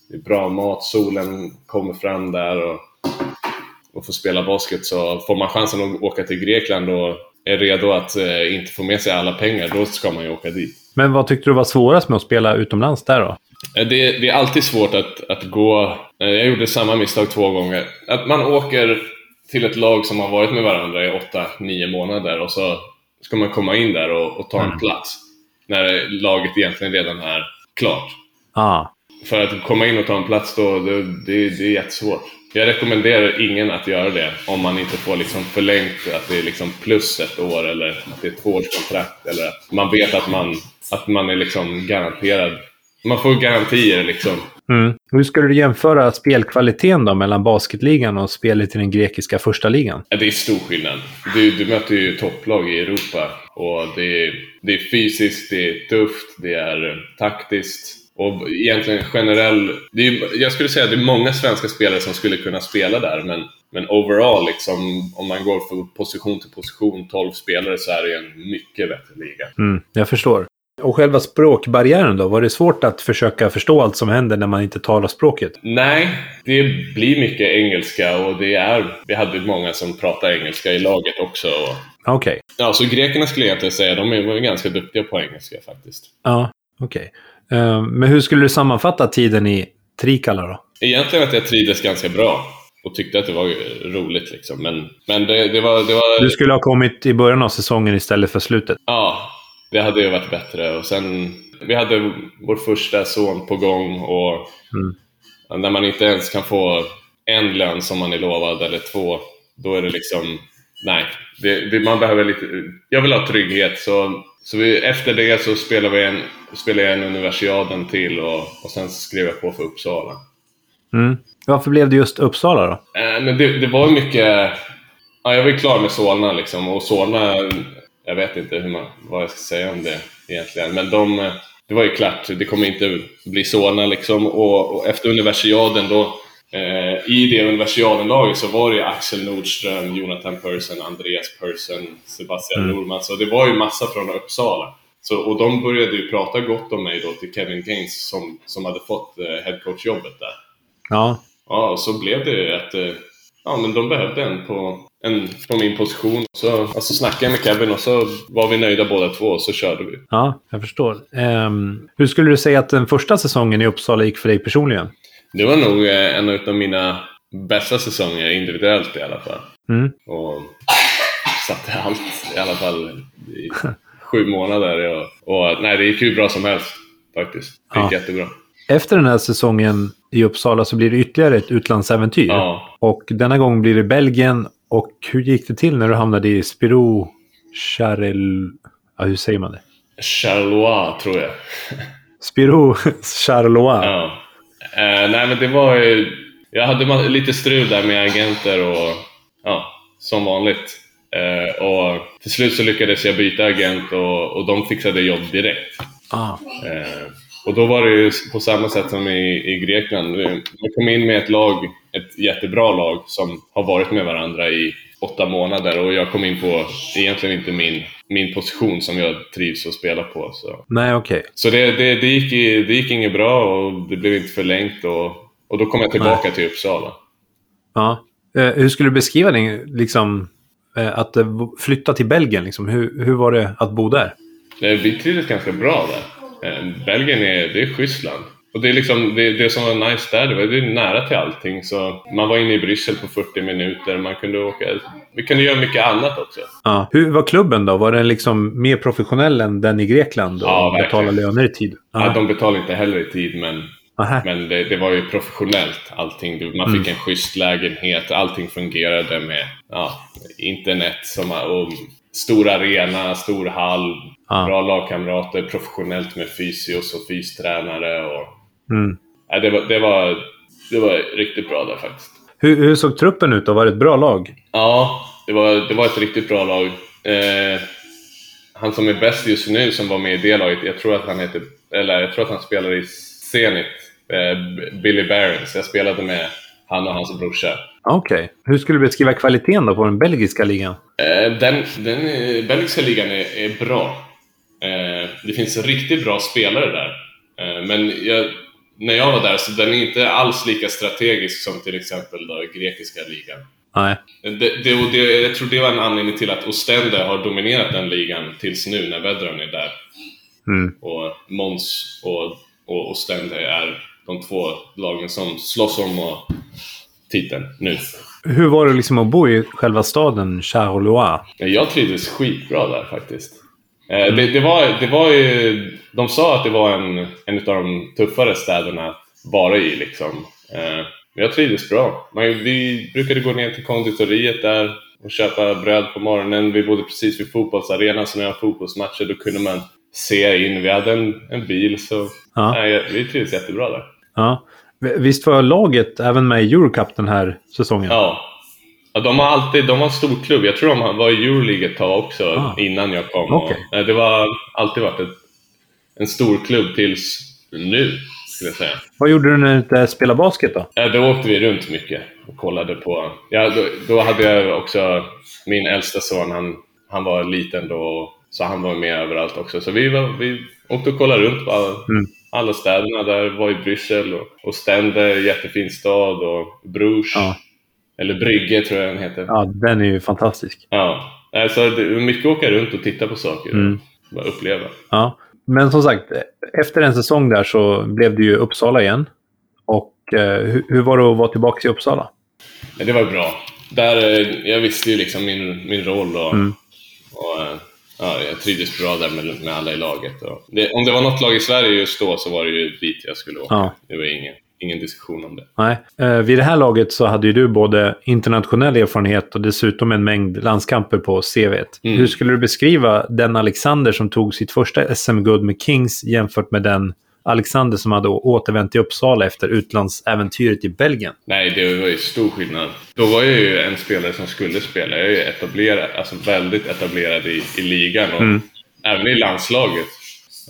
Det är bra mat, solen kommer fram där och, och får spela basket. Så får man chansen att åka till Grekland och är redo att eh, inte få med sig alla pengar, då ska man ju åka dit. Men vad tyckte du var svårast med att spela utomlands där då? Eh, Det, det är alltid svårt att, att gå... eh, Jag gjorde samma misstag två gånger. Att man åker till ett lag som har varit med varandra i åtta, nio månader och så ska man komma in där och, och ta en Mm. plats. När laget egentligen redan är klart. Ah. För att komma in och ta en plats då, det, det, det är jättesvårt. Jag rekommenderar ingen att göra det om man inte får liksom förlängt, att det är liksom plus ett år eller att det är tvåårskontrakt eller att man vet att man, att man är liksom garanterad. Man får garantier liksom. Mm. Hur skulle du jämföra spelkvaliteten då mellan basketligan och spelet i den grekiska första ligan? Det är stor skillnad. Du, du möter ju topplag i Europa och det är, det är fysiskt, det är tufft, det är eh, taktiskt och egentligen generell... Det är, jag skulle säga att det är många svenska spelare som skulle kunna spela där men, men overall, liksom, om man går från position till position, 12 spelare, så är det en mycket bättre liga. Mm, jag förstår. Och själva språkbarriären då? Var det svårt att försöka förstå allt som händer när man inte talar språket? Nej, det blir mycket engelska och det är... Vi hade många som pratar engelska i laget också. Okej. ja, så grekerna skulle jag inte säga, de var ju ganska duktiga på engelska faktiskt. Ja, okej. Eh, men hur skulle du sammanfatta tiden i Trikala då? Egentligen att jag trivdes ganska bra och tyckte att det var roligt liksom. Men, men det, det var... Det var Du skulle ha kommit i början av säsongen istället för slutet. Ja, det hade ju varit bättre. Och sen, vi hade vår första son på gång och Mm. när man inte ens kan få en lön som man är lovad eller två, då är det liksom... Nej, det, det, man behöver lite... Jag vill ha trygghet så, så vi, efter det så spelade, vi en, spelade jag en universiaden till och, och sen skrev jag på för Uppsala. Mm. Varför blev det just Uppsala då? Eh, men det, det var mycket... Ja, jag var klar med Solna liksom och Solna, jag vet inte hur man, vad jag ska säga om det egentligen, men de, det var ju klart, det kommer inte bli Solna liksom och, och efter universiaden då Eh, I det universiadenlaget så var det Axel Nordström, Jonathan Persson, Andreas Persson, Sebastian mm. Norman. Så det var ju massa från Uppsala. Så, och de började ju prata gott om mig då till Kevin Gaines som, som hade fått eh, headcoach-jobbet där. Ja. Ja, och så blev det att eh, ja, men de behövde en på, en på min position. Så alltså, snackade jag med Kevin och så var vi nöjda båda två och så körde vi. Ja, jag förstår. Um, hur skulle du säga att den första säsongen i Uppsala gick för dig personligen? Det var nog eh, en av mina bästa säsonger individuellt i alla fall. Mm. Och *laughs* satte allt i alla fall i *laughs* sju månader. Och, och, nej, det gick hur bra som helst faktiskt. Det gick ja. jättebra. Efter den här säsongen i Uppsala så blir det ytterligare ett utlandsäventyr. Ja. Och denna gång blir det Belgien. Och hur gick det till när du hamnade i Spiro Charel... Ja, hur säger man det? Charleroi, tror jag. Spiro Charleroi. Ja. Eh, nej men det var ju... Jag hade lite strul där med agenter och ja, som vanligt. Eh, och till slut så lyckades jag byta agent och, och de fixade jobb direkt. Ah. Eh, och då var det ju på samma sätt som i, i Grekland. Jag kom in med ett lag, ett jättebra lag som har varit med varandra i åtta månader och jag kom in på egentligen inte min, min position som jag trivs att spela på. Så, Nej, okej. Okay. så det, det, det, gick, det gick inget bra och det blev inte förlängt och, och då kom jag tillbaka Nej. till Uppsala. Ja. Eh, hur skulle du beskriva det, liksom, eh, att flytta till Belgien? Liksom? Hur, hur var det att bo där? Vi trivdes ganska bra där. Eh, Belgien är, det är schysst land. Och det, är liksom, det, det som var nice där, det var det är nära till allting. Så man var inne i Bryssel på 40 minuter, man kunde åka... Vi kunde göra mycket annat också. Ja. Hur var klubben då? Var den liksom mer professionell än den i Grekland? Och ja, betalade löner i tid? Ja, de betalade inte heller i tid, men, men det, det, var ju professionellt allting. Man fick mm. en schysst lägenhet, allting fungerade med ja, internet som, och stor arena, stor hall, ja. bra lagkamrater, professionellt med fysios och fystränare. Och, mm. ja, det, var, det, var, det var riktigt bra där faktiskt. Hur, hur såg truppen ut då? Var det ett bra lag? Ja, det var, det var ett riktigt bra lag. Eh, han som är bäst just nu som var med i det laget, jag tror att han heter, eller jag tror att han spelar i Zenit, eh, Billy Barons. Jag spelade med han och hans brorsa. Okej. Okay. Hur skulle du beskriva kvaliteten då på den belgiska ligan? Eh, den, den belgiska ligan är, är bra. Eh, det finns riktigt bra spelare där. Eh, men jag, när jag var där så den är inte alls lika strategisk som till exempel då grekiska ligan. Nej. Det, det, det, jag tror det var en anledning till att Ostende har dominerat den ligan tills nu när Vedran är där. Mm. Och Mons och, och Ostende är de två lagen som slåss om titeln nu. Hur var det liksom att bo i själva staden Charleroi? Jag trivdes skitbra där faktiskt. Mm. Det, det, var, det var ju, de sa att det var en, en av de tuffare städerna att vara i. Liksom. Eh, men jag trivdes bra. Vi brukade gå ner till konditoriet där och köpa bröd på morgonen. Vi bodde precis vid fotbollsarenan, så när jag fotbollsmatcher då kunde man se in. Vi hade en, en bil, så ja. nej, vi trivdes jättebra där. Ja. Visst var laget även med i Eurocup den här säsongen? Ja. Ja de har alltid, de har en stor klubb. Jag tror de var i Euroleague ett tag också ah. innan jag kom. Okay. Och, det har alltid varit ett, en stor klubb tills nu, skulle jag säga. Vad gjorde du när du inte spelade basket då? Ja, då åkte vi runt mycket och kollade på... Ja, då, då hade jag också min äldsta son, han, han var liten då, så han var med överallt också. Så vi, var, vi åkte och kollade runt på mm alla städerna där var i Bryssel och, och Stende, jättefin stad och Bruges. Ja. Eller Brygge tror jag den heter. Ja, den är ju fantastisk. Ja, alltså det är mycket att åka runt och titta på saker mm. och bara uppleva. Ja, men som sagt, efter en säsong där så blev det ju Uppsala igen. Och eh, hur, hur, var det att vara tillbaka i Uppsala? Ja, det var bra. Där, eh, jag visste ju liksom min, min roll och, mm. och eh, ja, jag trivdes bra där med, med alla i laget. Det, om det var något lag i Sverige just då så var det ju dit jag skulle åka. Ja. Det var ingen, ingen diskussion om det. Nej. Eh, vid det här laget så hade ju du både internationell erfarenhet och dessutom en mängd landskamper på CV. Mm. Hur skulle du beskriva den Alexander som tog sitt första SM-guld med Kings jämfört med den Alexander som hade återvänt till Uppsala efter utlandsäventyret i Belgien. Nej, det var ju stor skillnad. Då var jag ju en spelare som skulle spela. Jag är ju etablerad, alltså väldigt etablerad i, i ligan och Mm. även i landslaget.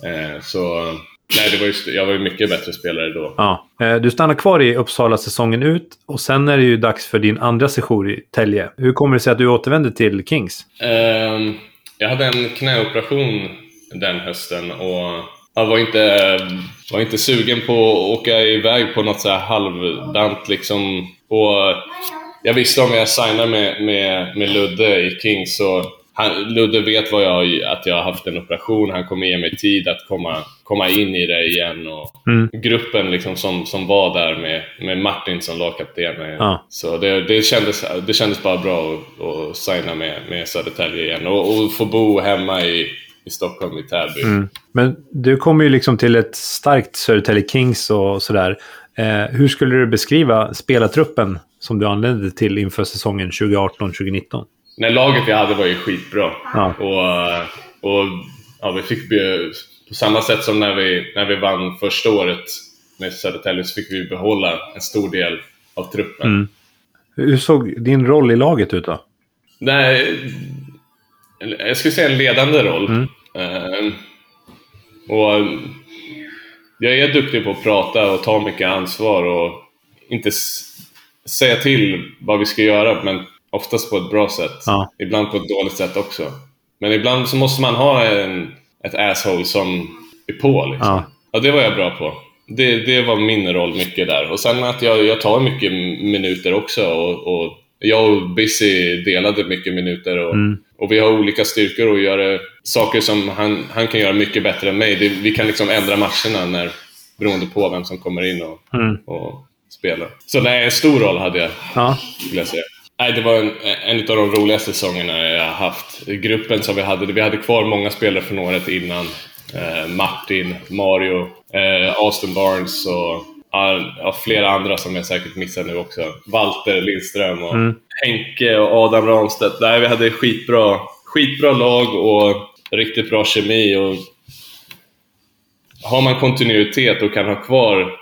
Eh, så nej, det var ju, st- jag var ju mycket bättre spelare då. Ja. Eh, Du stannar kvar i Uppsala säsongen ut och sen är det ju dags för din andra session i Tälje. Hur kommer det sig att du återvänder till Kings? Ehm, jag hade en knäoperation den hösten och jag var inte, var inte sugen på att åka iväg på något så här halvdant liksom. Och jag visste om jag signar med, med, med Ludde i Kings så han, Ludde vet vad jag, att jag har haft en operation, han kommer ge mig tid att komma, komma in i det igen. Och Mm. Gruppen liksom som, som var där med, med Martin som lagkapten. Ja. Så det, det, kändes, det kändes bara bra att, att signa med, med Södertälje igen och, och få bo hemma i, i Stockholm, i Täby. Mm. Men du kommer ju liksom till ett starkt Södertälje Kings och sådär. Eh, hur skulle du beskriva spelartruppen som du anlände till inför säsongen 2018-2019? Nej, laget vi hade var ju skitbra. Ja. Och, och ja, vi fick på samma sätt som när vi, när vi vann första året med Södertälje så fick vi behålla en stor del av truppen. Mm. Hur såg din roll i laget ut då? Nej, jag skulle säga en ledande roll. Mm. Eh, och jag är duktig på att prata och ta mycket ansvar och inte säga till vad vi ska göra, men oftast på ett bra sätt. Ja. Ibland på ett dåligt sätt också. Men ibland så måste man ha en, ett asshole som är på. Liksom. Ja. Ja, det var jag bra på. Det, det var min roll mycket där. Och sen att jag, jag tar mycket minuter också. Och, och jag och Busy delade mycket minuter. Och, Mm. och vi har olika styrkor och gör saker som han, han kan göra mycket bättre än mig. Det, vi kan liksom ändra matcherna när, beroende på vem som kommer in och, Mm. och spelar. Så nej, en stor roll hade jag, Ja. skulle jag säga. Nej, det var en, en av de roligaste säsongerna jag har haft. Gruppen som vi hade, vi hade kvar många spelare från året innan. Eh, Martin, Mario, eh, Austin Barnes och ja, ja, flera andra som jag säkert missar nu också. Walter Lindström och Mm. Henke och Adam Ramstedt. Nej, vi hade skitbra, skitbra lag och riktigt bra kemi. Och har man kontinuitet och kan ha kvar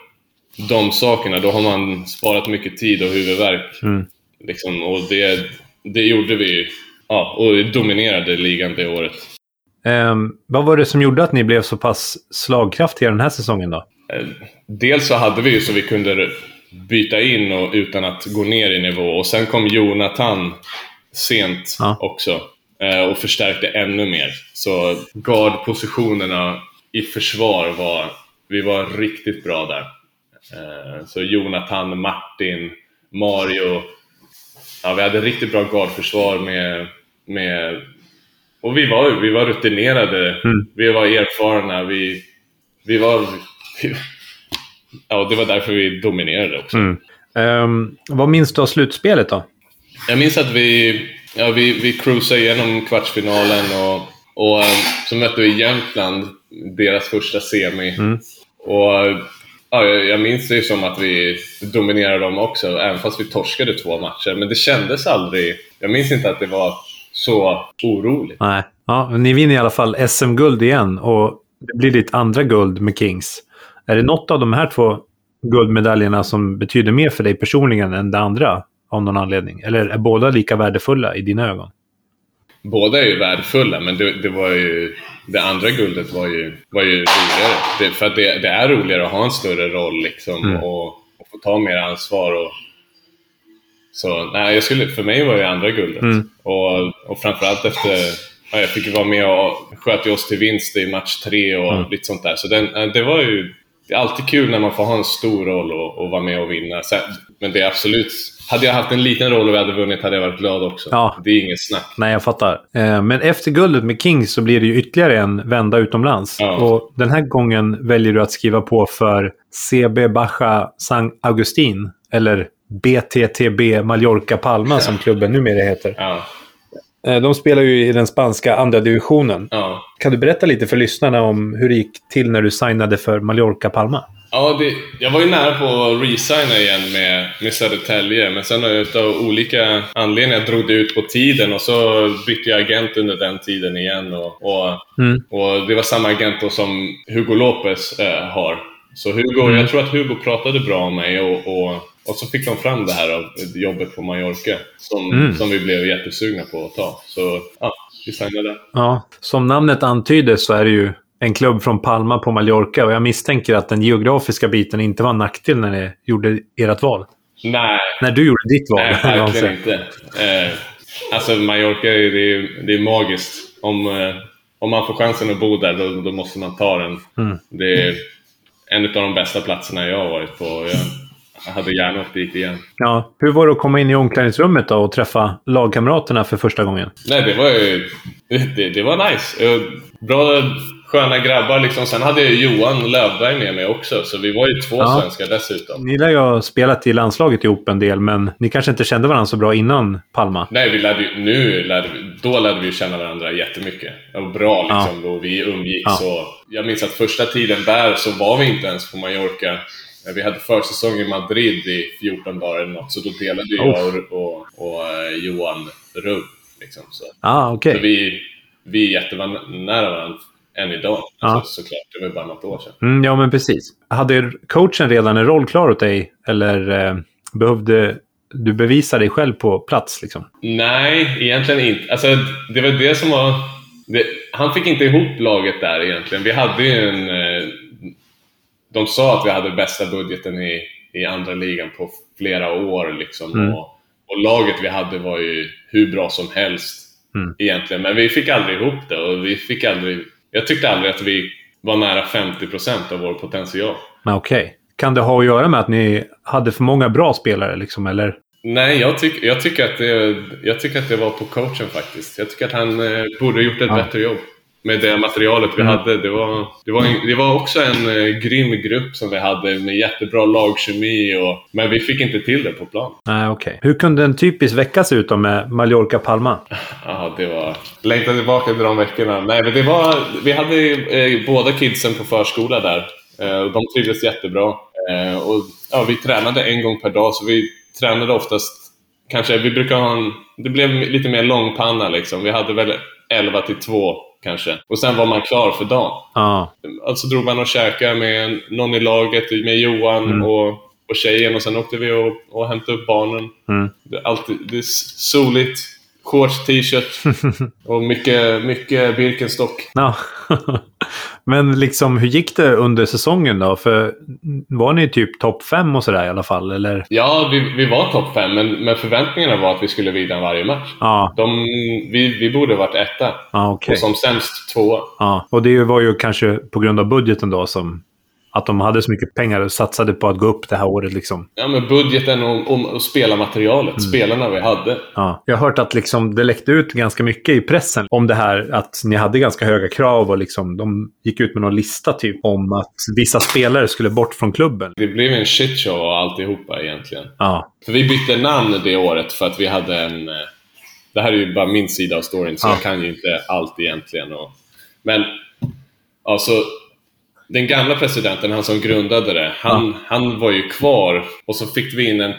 de sakerna, då har man sparat mycket tid och huvudvärk. Mm. Liksom, och det, det gjorde vi. Ja, och dominerade ligan det året. Ehm, vad var det som gjorde att ni blev så pass slagkraftiga den här säsongen då? Eh, Dels så hade vi ju så vi kunde byta in och, utan att gå ner i nivå. Och sen kom Jonathan sent Ja. också eh, och förstärkte ännu mer. Så guardpositionerna i försvar var, vi var riktigt bra där. Eh, Så Jonathan, Martin, Mario. Ja, vi hade riktigt bra guardförsvar med, med och vi var, vi var rutinerade, Mm. vi var erfarna, vi, vi var... Ja, det var därför vi dominerade också. Mm. Ehm, vad minns du av slutspelet då? Jag minns att vi, ja, vi, vi cruisade igenom kvartsfinalen och, och eh, så mötte vi Jämtland, deras första semi. Mm. Och ja, jag jag minns det som att vi dominerade dem också, även fast vi torskade två matcher. Men det kändes aldrig... Jag minns inte att det var så oroligt. Nej. Ja, men ni vinner i alla fall SM-guld igen och det blir ditt andra guld med Kings. Är det något av de här två guldmedaljerna som betyder mer för dig personligen än det andra av någon anledning? Eller är båda lika värdefulla i dina ögon? Båda är ju värdefulla, men det, det var ju... Det andra guldet var ju, var ju roligare. Det, för att det, det är roligare att ha en större roll liksom Mm. och, och få ta mer ansvar. Och, så nej, jag skulle, för mig var det andra guldet. Mm. Och, och framförallt efter... Ja, jag fick ju vara med och sköt oss till vinst i match tre och Mm. lite sånt där. Så den, eh, det var ju... Det är alltid kul när man får ha en stor roll och, och vara med och vinna. Men det är absolut... Hade jag haft en liten roll och vi hade vunnit hade jag varit glad också. Ja. Det är inget snack. Nej, jag fattar. Eh, Men efter guldet med Kings så blir det ju ytterligare en vända utomlands. Ja. Och den här gången väljer du att skriva på för CB Baja San Agustin. Eller BTTB Mallorca Palma som *laughs* klubben numera heter. Ja, Eh, De spelar ju i den spanska andra divisionen. ja. Kan du berätta lite för lyssnarna om hur det gick till när du signade för Mallorca Palma? Ja, det, jag var ju nära på att resigna igen med, med Södertälje, men sen utav olika anledningar drog det ut på tiden och så bytte jag agent under den tiden igen. Och, och, Mm. och det var samma agent då som Hugo Lopez eh, har. Så Hugo, Mm. jag tror att Hugo pratade bra om mig och, och, och så fick de fram det här av jobbet på Mallorca som, Mm. som vi blev jättesugna på att ta. Så ja, vi signade. Ja, som namnet antyder så är det ju en klubb från Palma på Mallorca och jag misstänker att den geografiska biten inte var en nackdel när ni gjorde ert val. Nej, När du gjorde ditt val. Nej, *laughs* verkligen inte. Eh, alltså Mallorca, är- det är, det är magiskt. Om, eh, om man får chansen att bo där, då, då måste man ta den. Mm. Det är en av de bästa platserna jag har varit på. Jag hade gärna åkt dit igen. Ja. Hur var det att komma in i omklädningsrummet då och träffa lagkamraterna för första gången? Nej, det var ju... Det, det var nice. Eh, Bra, sköna grabbar liksom. Sen hade jag Johan Lövberg med mig också, så vi var ju två Ja. svenskar dessutom. Ni lär ju ha spelat i landslaget ihop en del, men ni kanske inte kände varandra så bra innan Palma? Nej, vi lärde, nu lärde då lärde vi känna varandra jättemycket. Var bra liksom, och vi umgicks. Ja. Och jag minns att första tiden där så var vi inte ens på Mallorca. Vi hade försäsong i Madrid i 14 dagar eller något, så då delade ju jag och, och, och eh, Johan rum. Liksom, så. Ah, okej. så vi, vi är jättenära varandra än idag, Ja. så, såklart. Det var ju bara något år sedan. Mm, ja, men precis. Hade coachen redan en roll klar åt dig? Eller eh, behövde du bevisa dig själv på plats? Liksom? Nej, egentligen inte. Alltså, det var det som var... Det, han fick inte ihop laget där egentligen. Vi hade ju en... eh, De sa att vi hade bästa budgeten i, i andra ligan på flera år. Liksom. Mm. Och, och laget vi hade var ju hur bra som helst Mm. egentligen. Men vi fick aldrig ihop det och vi fick aldrig... Jag tyckte aldrig att vi var nära 50% av vår potential. Men okej. Kan det ha att göra med att ni hade för många bra spelare? Liksom, eller? Nej, jag, tyck, jag, tycker att det, jag tycker att det var på coachen faktiskt. Jag tycker att han eh, borde ha gjort ett Ja. bättre jobb med det materialet vi Mm. hade. Det var, det, var en, det var också en eh, grym grupp som vi hade med jättebra lagkemi, och, men vi fick inte till det på plan. Nej, okej. Hur kunde en typisk vecka se ut då med Mallorca-Palma? *laughs* Ja, det var... Längtar tillbaka till de veckorna. Nej, men det var... Vi hade eh, båda kidsen på förskola där. Eh, och de trivdes jättebra. Eh, och, ja, vi tränade en gång per dag, så vi tränade oftast... Kanske, vi brukar ha en... Det blev lite mer långpanna liksom. Vi hade väl 11 till 2 kanske. Och sen var man klar för dagen. Ja, Alltså drog man och käkade med någon i laget, med Johan Mm. och, och tjejen och sen åkte vi och, och hämtade upp barnen. Mm. Det, alltid, det är soligt, shorts, t-shirt *laughs* och mycket, mycket Birkenstock. ja. *laughs* Men liksom, hur gick det under säsongen då? För var ni typ topp fem och sådär i alla fall? Eller? Ja, vi, vi var topp fem, men, men förväntningarna var att vi skulle vinna varje match. Ja, De, vi, vi borde varit etta ja okej. och som sämst tvåa. Ja, och det var ju kanske på grund av budgeten då som att de hade så mycket pengar och satsade på att gå upp det här året liksom. Ja, men budgeten och, och, och spelarmaterialet, spelarna vi hade. Ja. Jag har hört att liksom det läckte ut ganska mycket i pressen om det här att ni hade ganska höga krav och liksom de gick ut med någon lista typ om att vissa spelare skulle bort från klubben. Det blev en shitshow och alltihopa egentligen. Ja, För vi bytte namn det året för att vi hade en... eh, Det här är ju bara min sida av storyn, så Ja. jag kan ju inte allt egentligen. Och, men, alltså... Den gamla presidenten, han som grundade det, han, han var ju kvar och så fick vi in en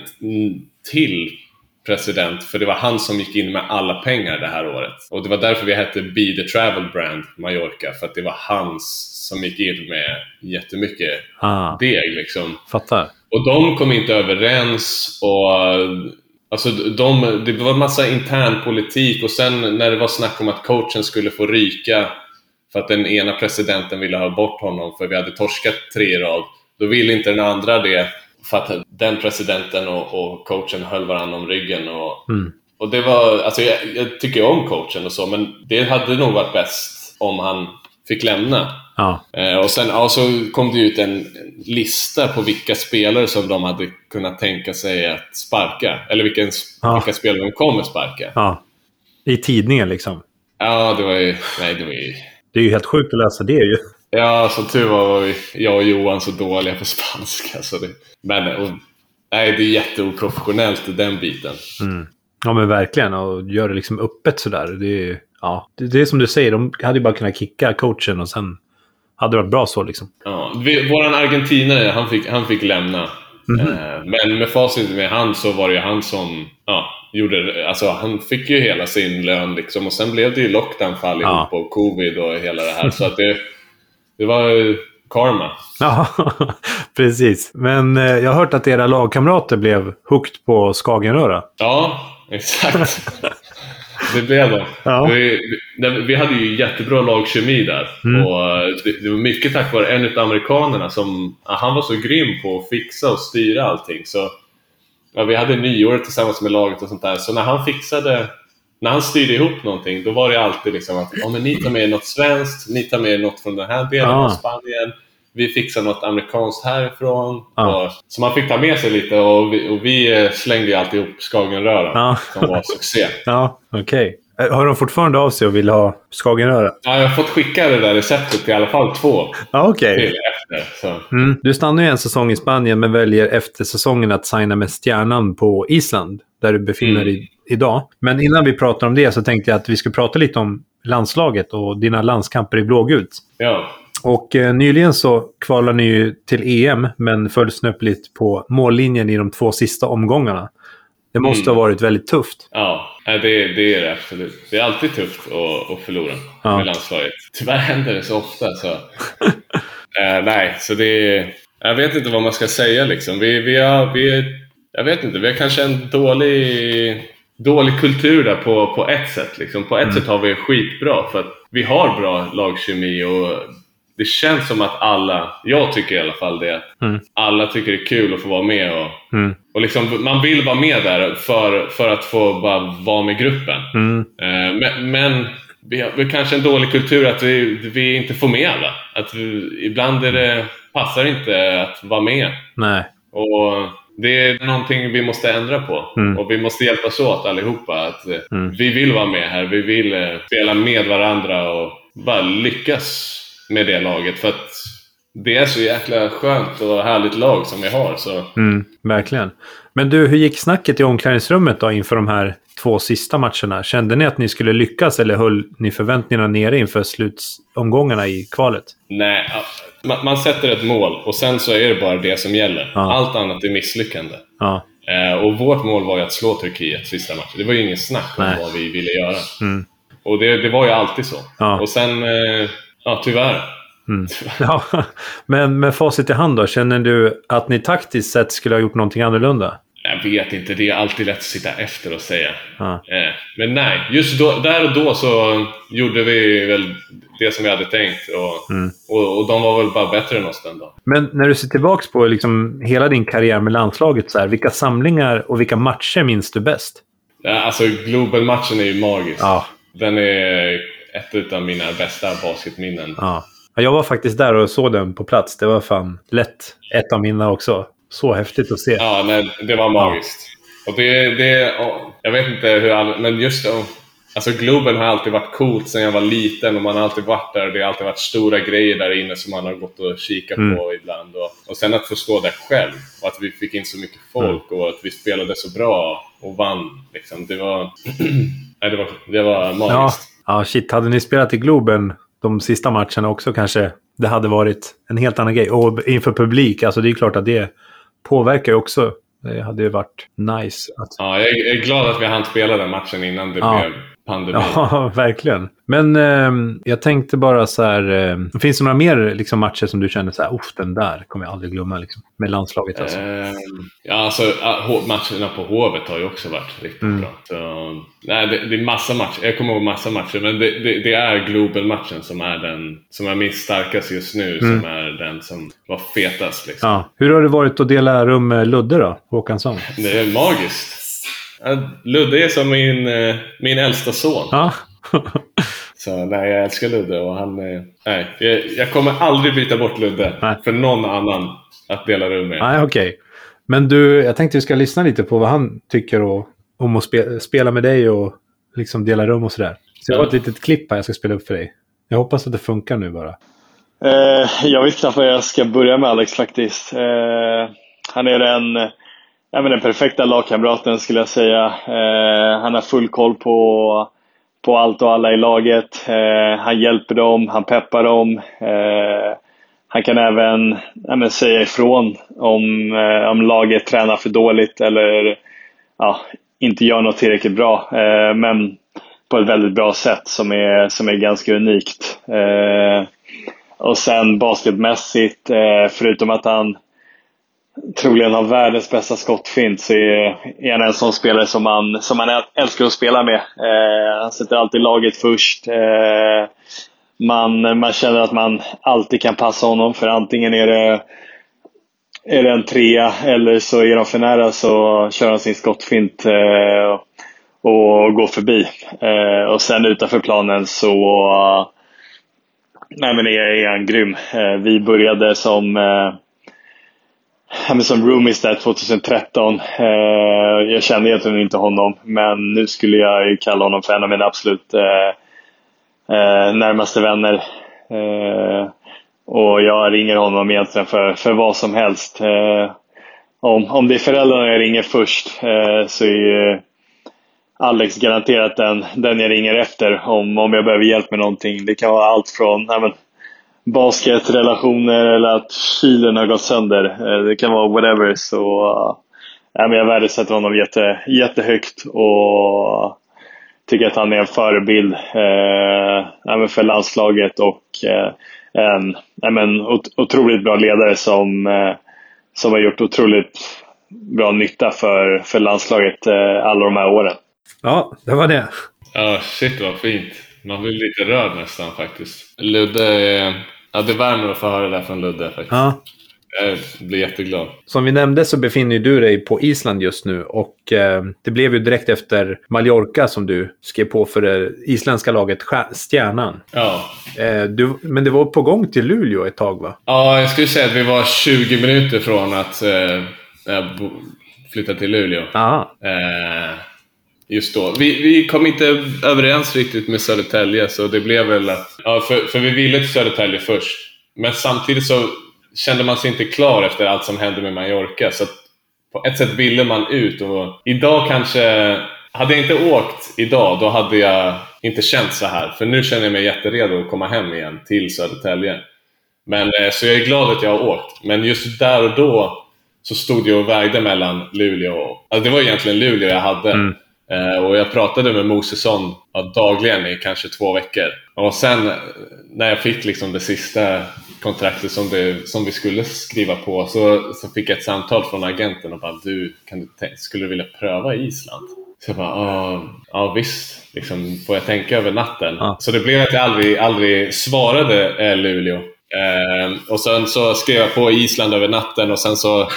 till president, för det var han som gick in med alla pengar det här året. Och det var därför vi hette Be the Travel Brand Mallorca, för att det var hans som gick in med jättemycket ah, deg liksom. fattar. Och de kom inte överens och alltså de, det var massa intern politik och sen när det var snack om att coachen skulle få ryka för att den ena presidenten ville ha bort honom för vi hade torskat tre i rad. Då ville inte den andra det för att den presidenten och, och coachen höll varandra om ryggen. Och, Mm. och det var, alltså jag, jag tycker om coachen och så men det hade nog varit bäst om han fick lämna. Ja, Eh, och sen ja, så kom det ut en lista på vilka spelare som de hade kunnat tänka sig att sparka. Eller vilken, Ja. vilka spelare de kommer sparka. ja. I tidningen liksom. Ja, det var ju... Nej, det var ju... Det är ju helt sjukt att läsa det ju. Ja, som tur var var vi, jag och Johan så dåliga på spanska. Så det, men och, nej, det är jätteoprofessionellt den biten. Mm. Ja men verkligen. Och gör det liksom öppet sådär. Det är, ja. det, det är som du säger, de hade ju bara kunnat kicka coachen och sen hade varit bra så liksom. Ja, vi, våran argentinare, han fick, han fick lämna. Mhm. Eh, men med facit med han så var det ju han som ja, gjorde. Alltså han fick ju hela sin lön liksom och sen blev det ju lockdown för allihop Ja. och covid och hela det här. Så att det, det var karma. Ja, *laughs* precis. Men eh, jag har hört att era lagkamrater blev hooked på Skagenröra. Ja, exakt. *laughs* Det blev det. Ja. Vi, vi, vi hade ju jättebra lagkemi där. Mm. Och eh, det, det var mycket tack vare en av amerikanerna som han var så grym på att fixa och styra allting. Så, ja, vi hade nyår tillsammans med laget och sånt där. Så när han fixade, när han styrde ihop någonting, då var det alltid liksom att ja, men ni tar med er något svenskt, ni tar med er något från den här delen Ah. av Spanien. Vi fixar något amerikanskt härifrån. Ah. Och, så man fick ta med sig lite och vi, och vi slängde ju alltid ihop Skagenröra Ja. som var succé. *laughs* Ja, okej. Eh, Har de fortfarande av sig och vill ha Skagenröra? Ja, jag har fått skicka det där receptet i alla fall två Ja, okej. efter. Så. Mm. Du stannar ju en säsong i Spanien men väljer efter säsongen att signa med Stjärnan på Island, där du befinner Mm. dig idag. Men innan vi pratar om det så tänkte jag att vi skulle prata lite om landslaget och dina landskamper i blågult. Ja. Och eh, nyligen så kvalade ni ju till EM, men föll snöpligt på mållinjen i de två sista omgångarna. Det måste Mm. ha varit väldigt tufft. Ja, det, det är det absolut. Det är alltid tufft att, att förlora Ja. med landslaget. Tyvärr händer det så ofta. Så. *laughs* Eh, nej, så det är... Jag vet inte vad man ska säga liksom. Vi, vi, har, vi Jag vet inte, vi har kanske en dålig, dålig kultur där på, på ett sätt. Liksom. På ett Mm. sätt har vi skitbra för att vi har bra lagkemi och det känns som att alla, jag tycker i alla fall det, Mm. alla tycker det är kul att få vara med och Mm. och liksom, man vill vara med där för, för att få bara vara med gruppen. Mm. Eh, men men vi har, vi har kanske en dålig kultur att vi, vi inte får med alla. Att vi, ibland är det, passar inte att vara med. Nej. Och det är någonting vi måste ändra på. Mm. Och vi måste hjälpas åt allihopa. Att eh, Mm. Vi vill vara med här. Vi vill eh, spela med varandra och bara lyckas med det laget. För att det är så jäkla skönt och härligt lag som vi har. Så Mm, verkligen. Men du, hur gick snacket i omklädningsrummet då inför de här två sista matcherna? Kände ni att ni skulle lyckas eller höll ni förväntningarna nere inför slutomgångarna i kvalet? Nej, man, man sätter ett mål och sen så är det bara det som gäller. Ja. Allt annat är misslyckande. Ja. Eh, och vårt mål var ju att slå Turkiet sista matchen. Det var ju ingen snack om Nej. vad vi ville göra. Mm. Och det, det var ju alltid så. Ja. Och sen, eh, ja tyvärr. Mm. ja. Men med facit i hand då, känner du att ni taktiskt sett skulle ha gjort någonting annorlunda? Jag vet inte, det är alltid lätt att sitta efter och säga. Ja. Eh, men nej, just då, där och då så gjorde vi väl det som vi hade tänkt. Och, Mm. och, och de var väl bara bättre än oss den dagen. Men när du ser tillbaka på liksom hela din karriär med landslaget, så här, vilka samlingar och vilka matcher minns du bäst? Ja, alltså Globen-matchen är ju magisk. Ja. Den är ett av mina bästa basketminnen. Ja. Ja, Jag var faktiskt där och såg den på plats. Det var fan lätt ett av mina också. Så häftigt att se. Ja, nej, det var magiskt. Och det, det, ja, jag vet inte hur all, men just det, alltså Globen har alltid varit coolt sedan jag var liten och man har alltid varit där. Det har alltid varit stora grejer där inne som man har gått och kikat Mm. på ibland. Och, och sen att få stå där själv och att vi fick in så mycket folk och att vi spelade så bra och vann. Liksom. Det, var, *clears throat* nej, det, var, det var Ja, ja, shit. Hade ni spelat i Globen de sista matcherna också kanske det hade varit en helt annan grej. Och inför publik, alltså det är klart att det påverkar ju också. Det hade ju varit nice att... Ja, jag, är- jag är glad att vi hann spela den matchen innan det Ja. blev pandemi. Ja, *laughs* verkligen. Men ehm, jag tänkte bara så här, ehm, finns det några mer liksom, matcher som du känner så här, Uff, den där kommer jag aldrig glömma liksom, med landslaget alltså? Ehm, ja, alltså matcherna på Hovet har ju också varit riktigt Mm. bra. Så, nej, det, det är massa matcher. Jag kommer ihåg massa matcher, men det, det, det är Global-matchen som är den som jag minns starkast just nu, Mm. som är den som var fetast. Liksom. Ja. Hur har det varit att dela rum med Ludde då, Håkansson? Det är magiskt. Ludde är som min, eh, min äldsta son. Ja. *laughs* Så nej, jag älskar Ludde och han... eh, Nej, jag, jag kommer aldrig byta bort Ludde Nej. för någon annan att dela rum med. Nej, okej. Men du, jag tänkte vi ska lyssna lite på vad han tycker och, om att spe, spela med dig och liksom dela rum och sådär. Så jag har ett litet klipp här jag ska spela upp för dig. Jag hoppas att det funkar nu bara. Eh, jag vet knappt vad jag ska börja med Alex faktiskt. Eh, han är den, ja, men den perfekta lagkamraten skulle jag säga. Eh, han har full koll på, på allt och alla i laget. Eh, han hjälper dem, han peppar dem. Eh, han kan även ja, säga ifrån om, eh, om laget tränar för dåligt eller ja, inte gör något tillräckligt bra. Eh, men på ett väldigt bra sätt som är, som är ganska unikt. Eh, och sen basketmässigt, eh, förutom att han troligen har världens bästa skottfint så är, han en sån spelare som man, som man älskar att spela med. Eh, han sätter alltid laget först. Eh, man, man känner att man alltid kan passa honom för antingen är det, är det en trea eller så är de för nära så kör han sin skottfint eh, och går förbi. Eh, och sen utanför planen så nej men är, är han grym. Eh, vi började som eh, som roomies där 2013. Eh, jag kände egentligen inte honom, men nu skulle jag kalla honom för en av mina absolut eh, eh, närmaste vänner. Eh, och jag ringer honom egentligen för, för vad som helst. Eh, om, om det är föräldrarna jag ringer först eh, så är Alex garanterat den, den jag ringer efter om, om jag behöver hjälp med någonting. Det kan vara allt från nej men, basketrelationer eller att kylen har gått sönder. Eh, det kan vara whatever. Så äh, men jag värdesätter honom jätte, jättehögt och tycker att han är en förebild äh, för landslaget och en äh, men, otroligt bra ledare som, som har gjort otroligt bra nytta för, för landslaget alla de här åren. Ja, det var det. Ja, shit vad fint. Man blir lite rörd nästan faktiskt. Ludde Ja, det värmer att få höra det där från Ludde faktiskt. Ja. Jag blir jätteglad. Som vi nämnde så befinner du dig på Island just nu och eh, det blev ju direkt efter Mallorca som du skrev på för det isländska laget Stjärnan. Ja. Eh, du, men det var på gång till Luleå ett tag va? Ja, jag skulle säga att vi var 20 minuter från att eh, flytta till Luleå. Aha. Just då. Vi, vi kom inte överens riktigt med Södertälje, så det blev väl att... Ja, för, för vi ville till Södertälje först. Men samtidigt så kände man sig inte klar efter allt som hände med Mallorca. Så på ett sätt ville man ut. Och idag kanske... Hade jag inte åkt idag, då hade jag inte känt så här. För nu känner jag mig jätteredo att komma hem igen till Södertälje. Men, eh, så jag är glad att jag har åkt. Men just där och då så stod jag och vägde mellan Luleå och... Alltså det var egentligen Luleå jag hade. Mm. Eh, och jag pratade med Mosesson dagligen i kanske två veckor. Och sen när jag fick liksom det sista kontraktet som, det, som vi skulle skriva på så, så fick jag ett samtal från agenten och bara du, kan du skulle du vilja pröva Island? Så jag bara, ja visst, liksom, får jag tänka över natten? Ah. Så det blev att jag aldrig, aldrig svarade eh, Luleå. Eh, och sen så skrev jag på Island över natten och sen så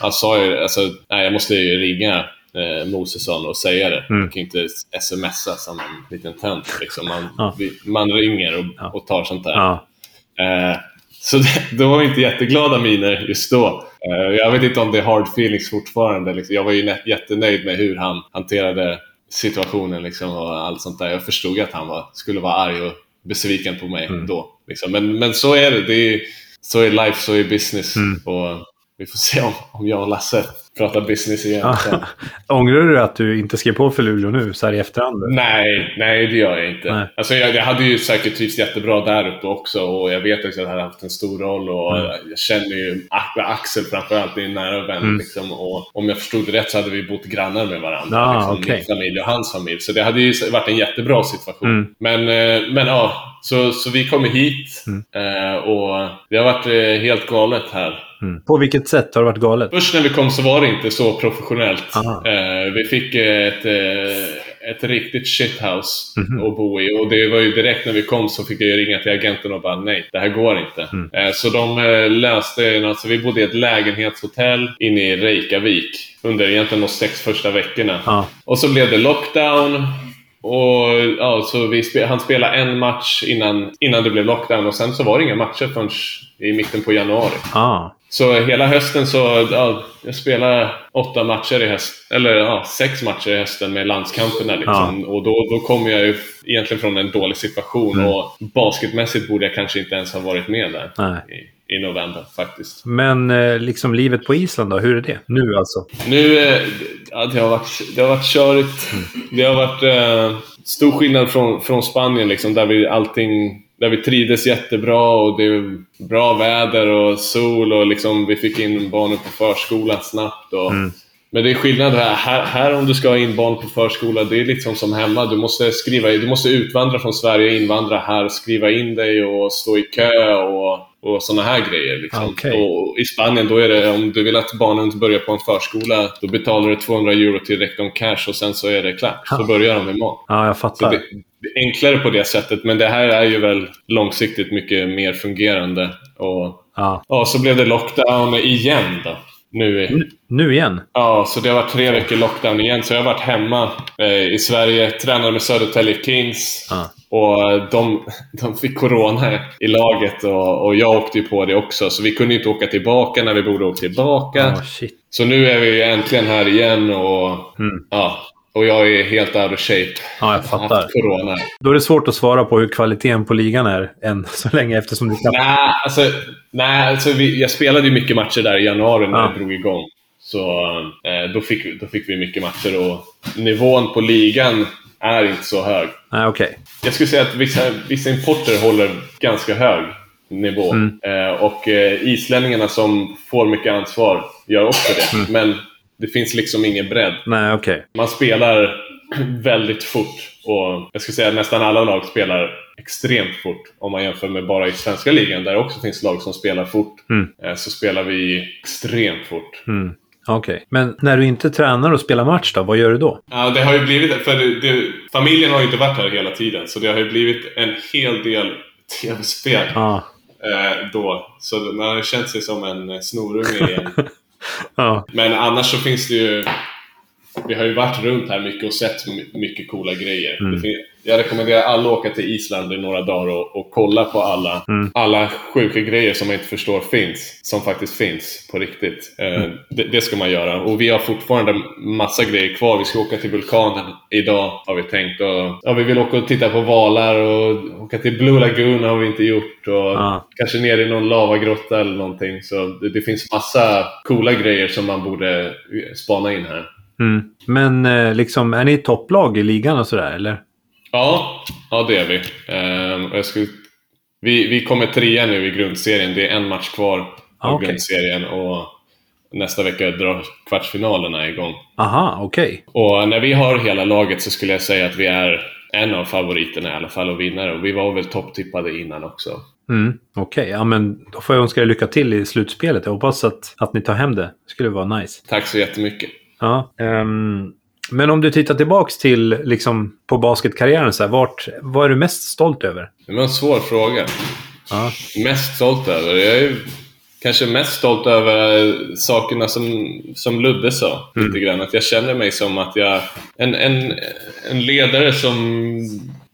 jag sa jag, alltså, nej, jag måste ju ringa eh, Mosesson och säga det. Mm. Man kan inte smsa som en liten tönt. Liksom. Man, ja. man ringer och, ja. och, tar sånt där. Ja. Eh, så det, *laughs* det var inte jätteglada miner just då. Eh, jag vet inte om det är hard feelings fortfarande. Liksom. Jag var ju jättenöjd med hur han hanterade situationen liksom, och allt sånt där. Jag förstod att han var, skulle vara arg och besviken på mig mm. då. Liksom. Men, men så är det. det är, så är life, så är business. Mm. Och vi får se om, om jag och Lasse prata business igen. *laughs* Ångrar du att du inte skrev på för Luleå nu, så här i efterhand? Nej, nej det gör jag inte. Nej. Alltså, jag, jag hade ju säkert trivts jättebra där uppe också och jag vet att jag hade haft en stor roll och mm. jag känner ju Axel framförallt, det är en nära vän. Mm. Liksom, och om jag förstod det rätt så hade vi bott grannar med varandra. Ah, liksom, okay. Min familj och hans familj. Så det hade ju varit en jättebra situation. Mm. Men, eh, men ja, så, så vi kommer hit mm. eh, och det har varit eh, helt galet här. Mm. På vilket sätt har det varit galet? Först när vi kom så var det inte så professionellt. Eh, vi fick ett, eh, ett riktigt shithouse mm -hmm. att bo i och det var ju direkt när vi kom så fick jag ringa till agenten och bara nej, det här går inte. Mm. Eh, så de eh, löste, alltså vi bodde i ett lägenhetshotell inne i Reykjavik under egentligen de sex första veckorna. Ah. Och så blev det lockdown. Och ja, så vi Han spelade en match innan, innan det blev lockdown och sen så var det inga matcher förrän i mitten på januari. Ah. Så hela hösten så, ja, jag spelade åtta matcher i höst, eller ja, sex matcher i hösten med landskamperna liksom. Ja. Och då, då kom jag ju egentligen från en dålig situation mm. och basketmässigt borde jag kanske inte ens ha varit med där. Nej. i november faktiskt. Men eh, liksom livet på Island då, hur är det? Nu alltså? Nu, eh, ja, det, har varit, det har varit körigt. Det har varit eh, stor skillnad från, från Spanien liksom, där vi allting där vi trivdes jättebra och det är bra väder och sol och liksom vi fick in barnen på förskolan snabbt. Och, Mm. Men det är skillnad här. här. Här om du ska ha in barn på förskola, det är liksom som hemma. Du måste, skriva, du måste utvandra från Sverige, invandra här, skriva in dig och stå i kö och, och sådana här grejer. Liksom. Okej. Och I Spanien, då är det, om du vill att barnen börjar på en förskola, då betalar du 200 euro till Rektorn Cash och sen så är det klart. Så Ja. börjar de imorgon. Ja, jag fattar. Enklare på det sättet, men det här är ju väl långsiktigt mycket mer fungerande. Och, Ja. ja, så blev det lockdown igen då. Nu, Nu igen? ja, så det har varit tre veckor lockdown igen. Så jag har varit hemma eh, i Sverige, tränade med Södertälje Kings. Ja. Och eh, de, de fick corona i laget och, och jag åkte ju på det också. Så vi kunde inte åka tillbaka när vi borde åka tillbaka. Shit. Så nu är vi äntligen här igen och, Mm. ja, och jag är helt out of shape. Ja, jag fattar. corona. Då är det svårt att svara på hur kvaliteten på ligan är än *laughs* så länge eftersom du knappt... Nej, alltså, nej, alltså vi, jag spelade ju mycket matcher där i januari när Ja. det drog igång. Så eh, då, fick, då fick vi mycket matcher och nivån på ligan är inte så hög. Nej, okej. Jag skulle säga att vissa, vissa importer håller ganska hög nivå. Mm. Eh, och eh, islänningarna som får mycket ansvar gör också det. Mm. Men det finns liksom ingen bredd. Nej, okej. Man spelar väldigt fort och jag skulle säga att nästan alla lag spelar extremt fort om man jämför med bara i svenska ligan där det också finns lag som spelar fort. Mm. Eh, Så spelar vi extremt fort. Mm. Okej. Men när du inte tränar och spelar match då, vad gör du då? Ja, det har ju blivit, för det, det, familjen har ju inte varit här hela tiden så det har ju blivit en hel del tv-spel Ja. eh, då. Så man har känt sig som en eh, snorunge igen. *laughs* Ja. Men annars så finns det ju... Vi har ju varit runt här mycket och sett my- mycket coola grejer. Mm. Jag rekommenderar alla att åka till Island i några dagar och, och kolla på alla, Mm. alla sjuka grejer som man inte förstår finns. Som faktiskt finns på riktigt. Eh, Mm. det, det ska man göra. Och vi har fortfarande massa grejer kvar. Vi ska åka till vulkanen idag har vi tänkt. Och, ja, vi vill åka och titta på valar och åka till Blue Lagoon har vi inte gjort. Och Ja. Kanske ner i någon lavagrotta eller någonting. Så det, det finns massa coola grejer som man borde spana in här. Mm. Men eh, liksom, är ni topplag i ligan och sådär, eller? Ja, ja det är vi. Och jag skulle, vi. Vi kommer trea nu i grundserien. Det är en match kvar av Ah, okej. grundserien. Och nästa vecka drar kvartsfinalerna igång. Aha, okej. Och när vi har hela laget så skulle jag säga att vi är en av favoriterna i alla fall och vinnare. Och vi var väl topptippade innan också. Mm. Okej, ja men då får jag önska er lycka till i slutspelet. Jag hoppas att, att ni tar hem det. Det skulle vara nice. Tack så jättemycket. Ja. ehm, men om du tittar tillbaks till, liksom, på basketkarriären, så här, vart, vad är du mest stolt över? Det var en svår fråga. Ja. Mest stolt över? Jag är kanske mest stolt över sakerna som, som Ludde sa. Lite grann. Att jag känner mig som att jag... En, en, en ledare som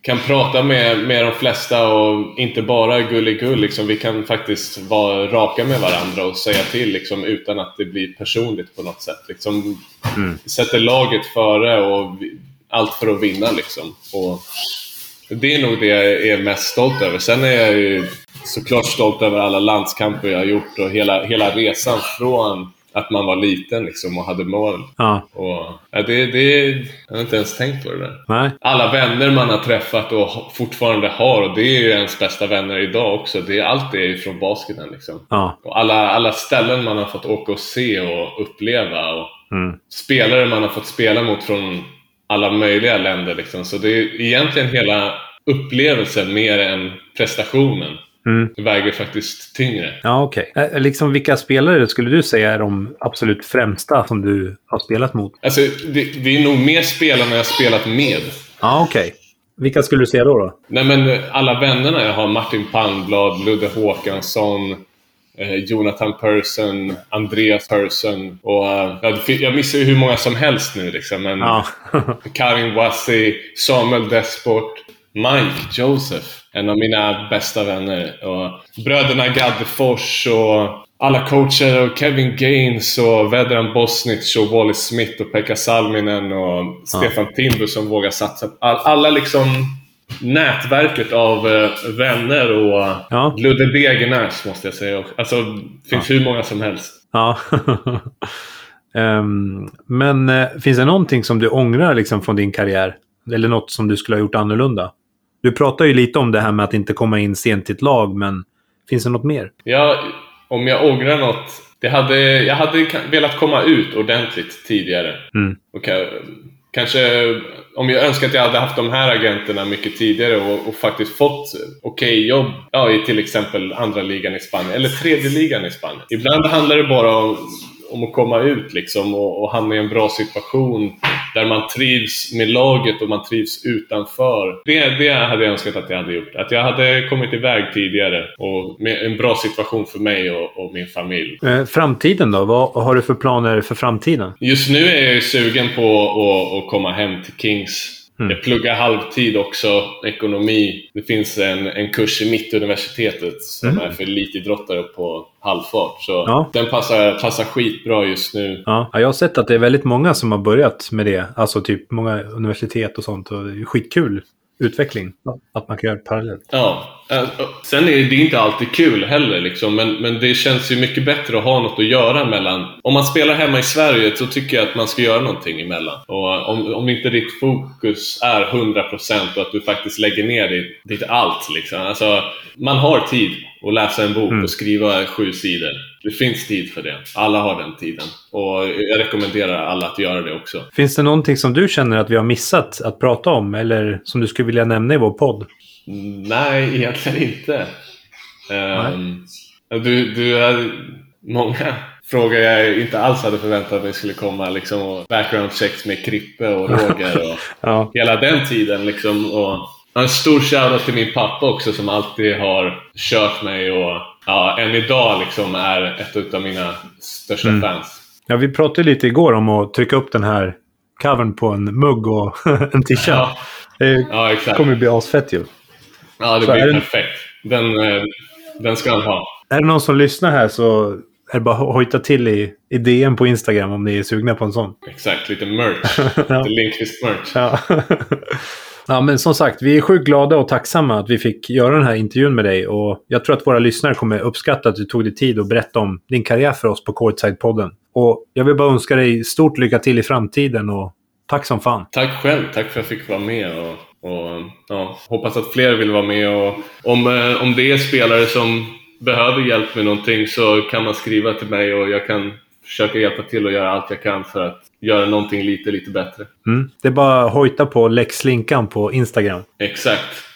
kan prata med, med de flesta och inte bara gulligull. Liksom, vi kan faktiskt vara raka med varandra och säga till liksom, utan att det blir personligt på något sätt. Liksom, Sätter laget före och allt för att vinna. Liksom. Och det är nog det jag är mest stolt över. Sen är jag ju såklart stolt över alla landskamper jag har gjort och hela, hela resan från att man var liten liksom och hade mål. Ja. Och, ja, det, det, jag har inte ens tänkt på det där. Nej. Alla vänner man har träffat och fortfarande har, och det är ju ens bästa vänner idag också. Det allt det är ju från basketen liksom. Ja. Och alla, alla ställen man har fått åka och se och uppleva. Och Mm. spelare man har fått spela mot från alla möjliga länder. Liksom. Så det är egentligen hela upplevelsen mer än prestationen. Mm. Det väger faktiskt tyngre. Ja, okej. Eh, Liksom, vilka spelare skulle du säga är de absolut främsta som du har spelat mot? Alltså, det, det är nog mer spelarna jag spelat med. Ja, okej. Vilka skulle du säga då? då? Nej, men alla vännerna jag har, Martin Palmblad, Ludde Håkansson, eh, Jonathan Persson, Andreas Persson och eh, jag missar ju hur många som helst nu liksom. Men Ja. Karin Wassi, Samuel Desport, Mike Joseph, en av mina bästa vänner. Och bröderna Gaddefors och alla coacher och Kevin Gaines och Vedran Bosnic och Wally Smith och Pekka Salminen och Stefan Timbu som vågar satsa. All, alla liksom nätverket av eh, vänner och Ja. Ludde Degernäs måste jag säga. Alltså, det finns hur många som helst. Ja. *laughs* Ehm, men eh, finns det någonting som du ångrar liksom, från din karriär? Eller något som du skulle ha gjort annorlunda? Du pratar ju lite om det här med att inte komma in sent i ett lag, men finns det något mer? Jag, om jag ångrar något. Det hade, jag hade velat komma ut ordentligt tidigare. Mm. Och ka- kanske, om jag önskar att jag hade haft de här agenterna mycket tidigare och, och faktiskt fått okej jobb ja, i till exempel andra ligan i Spanien eller tredje ligan i Spanien. Ibland handlar det bara om, om att komma ut liksom och, och hamna i en bra situation där man trivs med laget och man trivs utanför. Det, det hade jag önskat att jag hade gjort. Att jag hade kommit iväg tidigare och med en bra situation för mig och, och min familj. Eh, framtiden då? Vad har du för planer för framtiden? Just nu är jag sugen på att, att komma hem till Kings. Mm. Jag pluggar halvtid också, ekonomi. Det finns en, en kurs i Mittuniversitetet som Mm. är för elitidrottare på halvfart. Så Ja. den passar, passar skitbra just nu. Ja, jag har sett att det är väldigt många som har börjat med det. Alltså typ många universitet och sånt. Och det är skitkul utveckling. Att man kan göra det parallellt. Ja. eh, Sen är det inte alltid kul heller, liksom, men, men det känns ju mycket bättre att ha något att göra mellan. Om man spelar hemma i Sverige så tycker jag att man ska göra någonting emellan. Och om, om inte ditt fokus är 100% och att du faktiskt lägger ner ditt, ditt allt. Liksom. Alltså, man har tid att läsa en bok och skriva sju sidor. Det finns tid för det. Alla har den tiden. Och jag rekommenderar alla att göra det också. Finns det någonting som du känner att vi har missat att prata om? Eller som du skulle vilja nämna i vår podd? Nej, egentligen inte. Ehm, du, du är många frågor jag inte alls hade förväntat mig skulle komma. Liksom, och background checks med Krippe och Roger och *laughs* Ja. hela den tiden. Liksom, och en stor shoutout till min pappa också som alltid har kört mig och ja, än idag liksom är ett av mina största fans. Ja, vi pratade lite igår om att trycka upp den här covern på en mugg och *laughs* en t-shirt. Ja, Det ja exakt. kommer bli asfett ju. Ja, det Så blir perfekt. Den, eh, den ska han ha. Är det någon som lyssnar här så är det bara att hojta till i, i DM på Instagram om ni är sugna på en sån. Exakt, lite merch. *laughs* Ja. Lite Lindqvist-merch. Ja. *laughs* ja, men som sagt, vi är sjukt glada och tacksamma att vi fick göra den här intervjun med dig. Och jag tror att våra lyssnare kommer uppskatta att du tog dig tid att berätta om din karriär för oss på Courtside-podden. Och jag vill bara önska dig stort lycka till i framtiden och tack som fan. Tack själv, tack för att jag fick vara med. Och, och, ja, hoppas att fler vill vara med. Och, om, eh, om det är spelare som behöver hjälp med någonting så kan man skriva till mig och jag kan försöka hjälpa till och göra allt jag kan för att göra någonting lite, lite bättre. Mm. Det är bara att hojta på Lex Linkan på Instagram. Exakt.